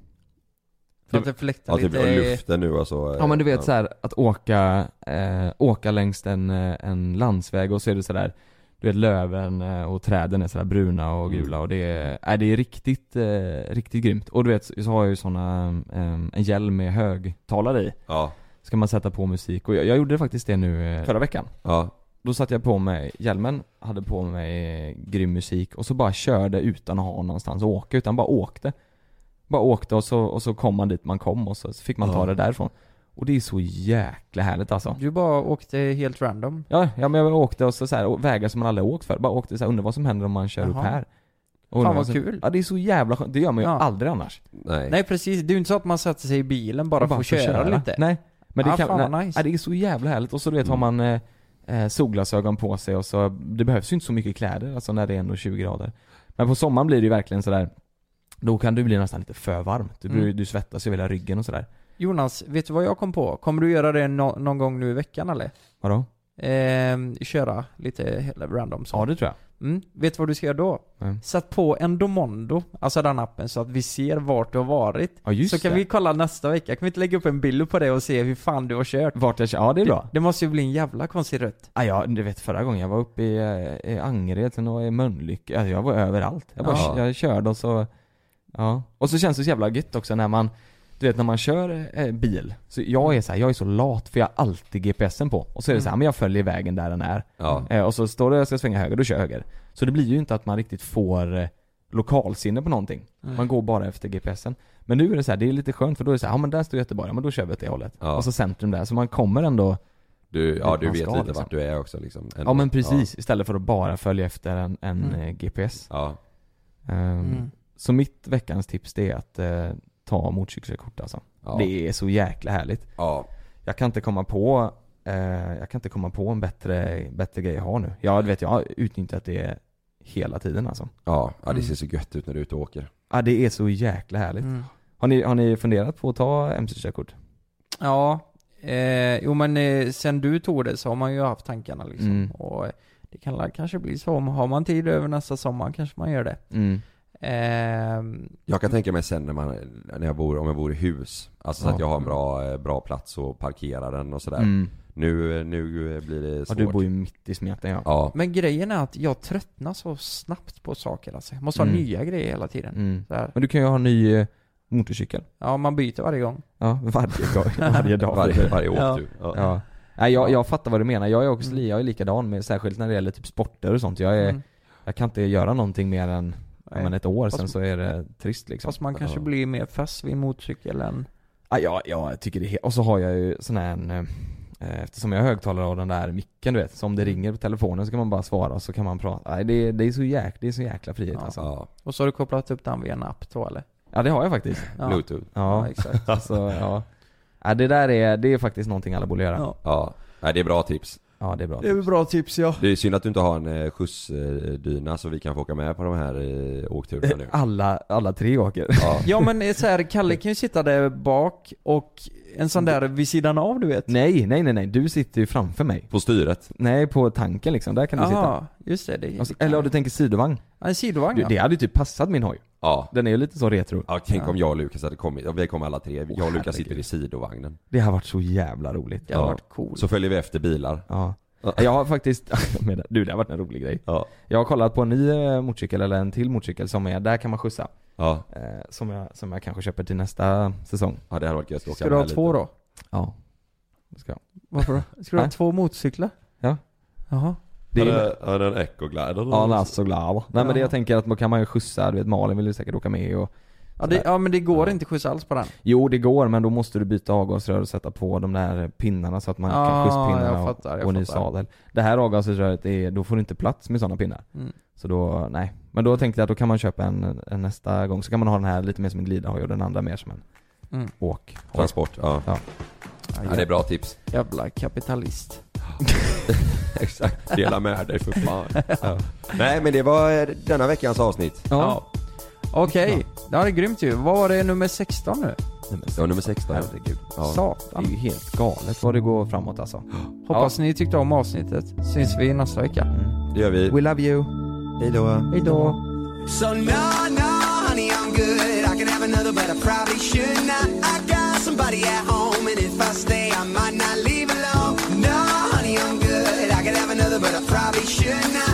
För att det fläktar Ja, typ lite. luften nu och så. eh, Ja men du vet ja. så här att åka, eh, åka längs en, eh, en landsväg och så är det sådär Du vet löven eh, och träden är sådär bruna och Mm. gula och det är, äh, det är riktigt, eh, riktigt grymt. Och du vet så har jag ju såna, eh, en hjälm med högtalare i. Ja. Ska man sätta på musik och jag, jag gjorde faktiskt det nu eh, förra veckan. Ja. Då satte jag på mig hjälmen, hade på mig eh, grym musik och så bara körde utan att ha någonstans att åka, utan bara åkte. Bara åkte och så, och så kom man dit man kom och så fick man ta Ja. det därifrån. Och det är så jäkla härligt alltså. Du bara åkte helt random. Ja, ja men jag åkte och så, så här, och vägar som man aldrig åkt för. Bara åkte så här, undrar vad som händer om man kör upp Jaha. här. Och Fan vad som, kul. Ja det är så jävla skönt, det gör man ju Ja. aldrig annars. Nej. Nej precis, det är ju inte så att man sätter sig i bilen bara, Och för att får köra, lite. Nej. Men det Ja, kan, fan nej, nice. nej, det är så jävla härligt. Och så du vet har man eh, eh, solglasögon på sig och så, det behövs ju inte så mycket kläder alltså när det är ändå 20 grader. Men på sommaren blir det ju verkligen sådär då kan det bli nästan lite för varmt. Du, Mm. du svettas ju hela ryggen och sådär. Jonas, vet du vad jag kom på? Kommer du göra det nå- någon gång nu i veckan eller? Vadå? Ehm, köra lite hela random så. Ja det tror jag. Mm. Vet du vad du ska göra då? Mm. Sätt på Endomondo, alltså den appen, så att vi ser vart du har varit. Ja, just så kan det. vi kolla nästa vecka, kan vi inte lägga upp en bild på det och se hur fan du har kört? Vart jag kör, ja det är bra. Det, det måste ju bli en jävla konstig rutt. Ja, ja, du vet förra gången jag var uppe i, eh, i Angered, sen var jag i Mölnlycke, alltså jag var överallt. Jag bara, Ja. jag körde och så, ja. Och så känns det så jävla gött också när man, du vet när man kör eh, bil, så jag är så här, jag är så lat för jag har alltid GPSen på. Och så är det så här, men jag följer vägen där den är. Ja. Eh, och så står det jag ska svänga höger, då kör jag höger. Så det blir ju inte att man riktigt får eh, lokalsinne på någonting. Mm. Man går bara efter GPSen. Men nu är det så här, det är lite skönt för då är det så här, ja men där står Göteborg, ja men då kör vi åt det hållet. Ja. Och så centrum där, så man kommer ändå Du, ja du vet ska, lite liksom. vart du är också liksom. Ja men precis, istället för att bara följa efter en, en Mm. GPS. Ja. Ehm, Mm. Så mitt veckans tips det är att eh, ta motorcykelkort alltså. Ja. Det är så jäkla härligt. Ja. Jag kan inte komma på, eh, jag kan inte komma på en bättre, bättre grej jag har nu. Jag vet, jag har utnyttjat det hela tiden alltså. Ja, ja det Mm. ser så gött ut när du är ute och åker. Ja det är så jäkla härligt. Mm. Har, ni, har ni funderat på att ta MC-körkort? Ja, eh, jo men eh, sen du tog det så har man ju haft tankarna liksom. Mm. Och det kan kanske bli så, om har man tid över nästa sommar kanske man gör det. Mm. Ehm, Jag kan tänka mig sen när man, när jag bor, om jag bor i hus. Alltså så Ja. att jag har en bra, eh, bra plats att parkera den och sådär. Mm. Nu, nu blir det Ja svårt. du bor ju mitt i smeten ja. Ja. men grejen är att jag tröttnar så snabbt på saker alltså. Jag måste ha Mm. nya grejer hela tiden. Mm. Men du kan ju ha en ny eh, motorcykel. Ja, man byter varje gång. Ja, varje dag. Varje dag. Varje, varje år Ja. du. Ja. Ja. Nej jag, jag fattar vad du menar, jag är också Mm. jag är likadan med, särskilt när det gäller typ sporter och sånt. Jag är, Mm. jag kan inte göra någonting mer än, ja, Nej. men ett år, Fast- sen så är det trist liksom. Fast man kanske Ja. blir mer fast vid motorcykel än... Ja, ja, ja, jag tycker det är he- Och så har jag ju sån här, eh, eftersom jag har högtalare och den där micken du vet, så om det ringer på telefonen så kan man bara svara och så kan man prata. Nej det, är- det är så jäk, det är så jäkla frihet Ja. alltså. Ja. Och så har du kopplat upp den via en app då eller? Ja det har jag faktiskt. Ja. Bluetooth. Ja, Ja, exakt. så ja. ja. det där är, det är faktiskt någonting alla borde göra. Ja, Ja. Ja. Nej det är bra tips. Det är bra. Det är väl bra tips ja. Det är synd att du inte har en eh, skjutsdyna så vi kan få åka med på de här eh, åkturerna nu. Alla, alla tre åker. Ja. Ja men eh, så här, Kalle kan ju sitta där bak och en sån där vid sidan av du vet. Nej, nej, nej, nej. Du sitter ju framför mig. På styret. Nej, på tanken liksom. Där kan du sitta. Jaha, just det. det, eller om du tänker sidovagn. Ja, en sidovagn Du, ja. det hade ju typ passat min hoj. Ja. Den är ju lite så retro. Ja, tänk Ja. om jag och Lukas hade kommit, vi kommer alla tre, jag och Lukas herregud. sitter i sidovagnen. Det har varit så jävla roligt. Det hade Ja. varit coolt. Så följer vi efter bilar. Ja. Jag har faktiskt, du det har varit en rolig grej. Ja. Jag har kollat på en ny eh, motorcykel, eller en till motorcykel som är, där kan man skjutsa. Ja. Eh, som, jag, som jag kanske köper till nästa säsong. Ja det hade varit gött att åka Ska du ha två lite. då? Ja. Ska jag. Varför då? Ska du ha två motorcyklar? Ja. Jaha. Det är, är, han är en ekoglider. ja, så glad. Nej men det Ja. jag tänker att man kan man ju skjutsa, du vet Malin vill ju säkert åka med och Ja, det, ja men det går inte skjuts alls på den. Jo det går men då måste du byta avgasrör och sätta på de där pinnarna så att man Ja, kan skjutspinnarna jag fattar, och, jag och ny sadel. Det här avgasröret är, då får du inte plats med sådana pinnar. Mm. Så då, nej. Men då tänkte jag att då kan man köpa en, en nästa gång, så kan man ha den här lite mer som en glidhoj och den andra mer som en Mm. åk. Transport, ja. ja. Ja, det är bra tips. Jävla kapitalist. Exakt, dela med dig för fan. Ja. Nej men det var eh, denna veckans avsnitt. Ja. Okej, ja. det är grymt ju. Vad var det nummer 16 nu? Ja, nummer 16. Herregud. Ja. Satan. Det är ju helt galet vad det går framåt alltså. Hoppas ni tyckte om avsnittet. Syns vi nästa vecka. Det gör vi. We love you. Hejdå. Hejdå. So no, no, honey, I'm good. I can have another, but I probably should not. I got somebody at home, if I stay, I might not leave alone. No, honey, I'm good. I can have another, but I probably should not.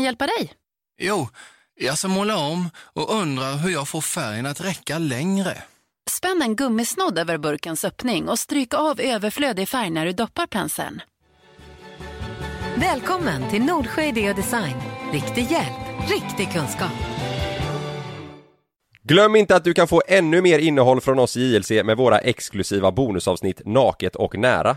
Kan hjälpa dig? Jo, jag ska måla om och undrar hur jag får färgen att räcka längre. Spänn en gummisnodd över burkens öppning och stryk av överflödig färg när du doppar penseln. Välkommen till Nordsjö Idé och Design. Riktig hjälp, riktig kunskap. Glöm inte att du kan få ännu mer innehåll från oss i JLC med våra exklusiva bonusavsnitt Naket och nära.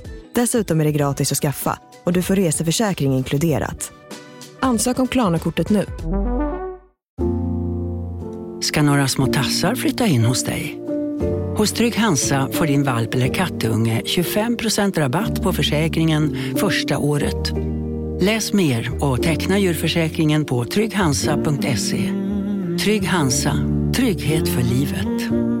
Dessutom är det gratis att skaffa och du får reseförsäkring inkluderat. Ansök om Klarna-kortet nu. ska några små tassar flytta in hos dig. Hos Trygg Hansa får din valp eller kattunge 25% rabatt på försäkringen första året. Läs mer och teckna djurförsäkringen på trygghansa.se. Trygg Hansa, trygghet för livet.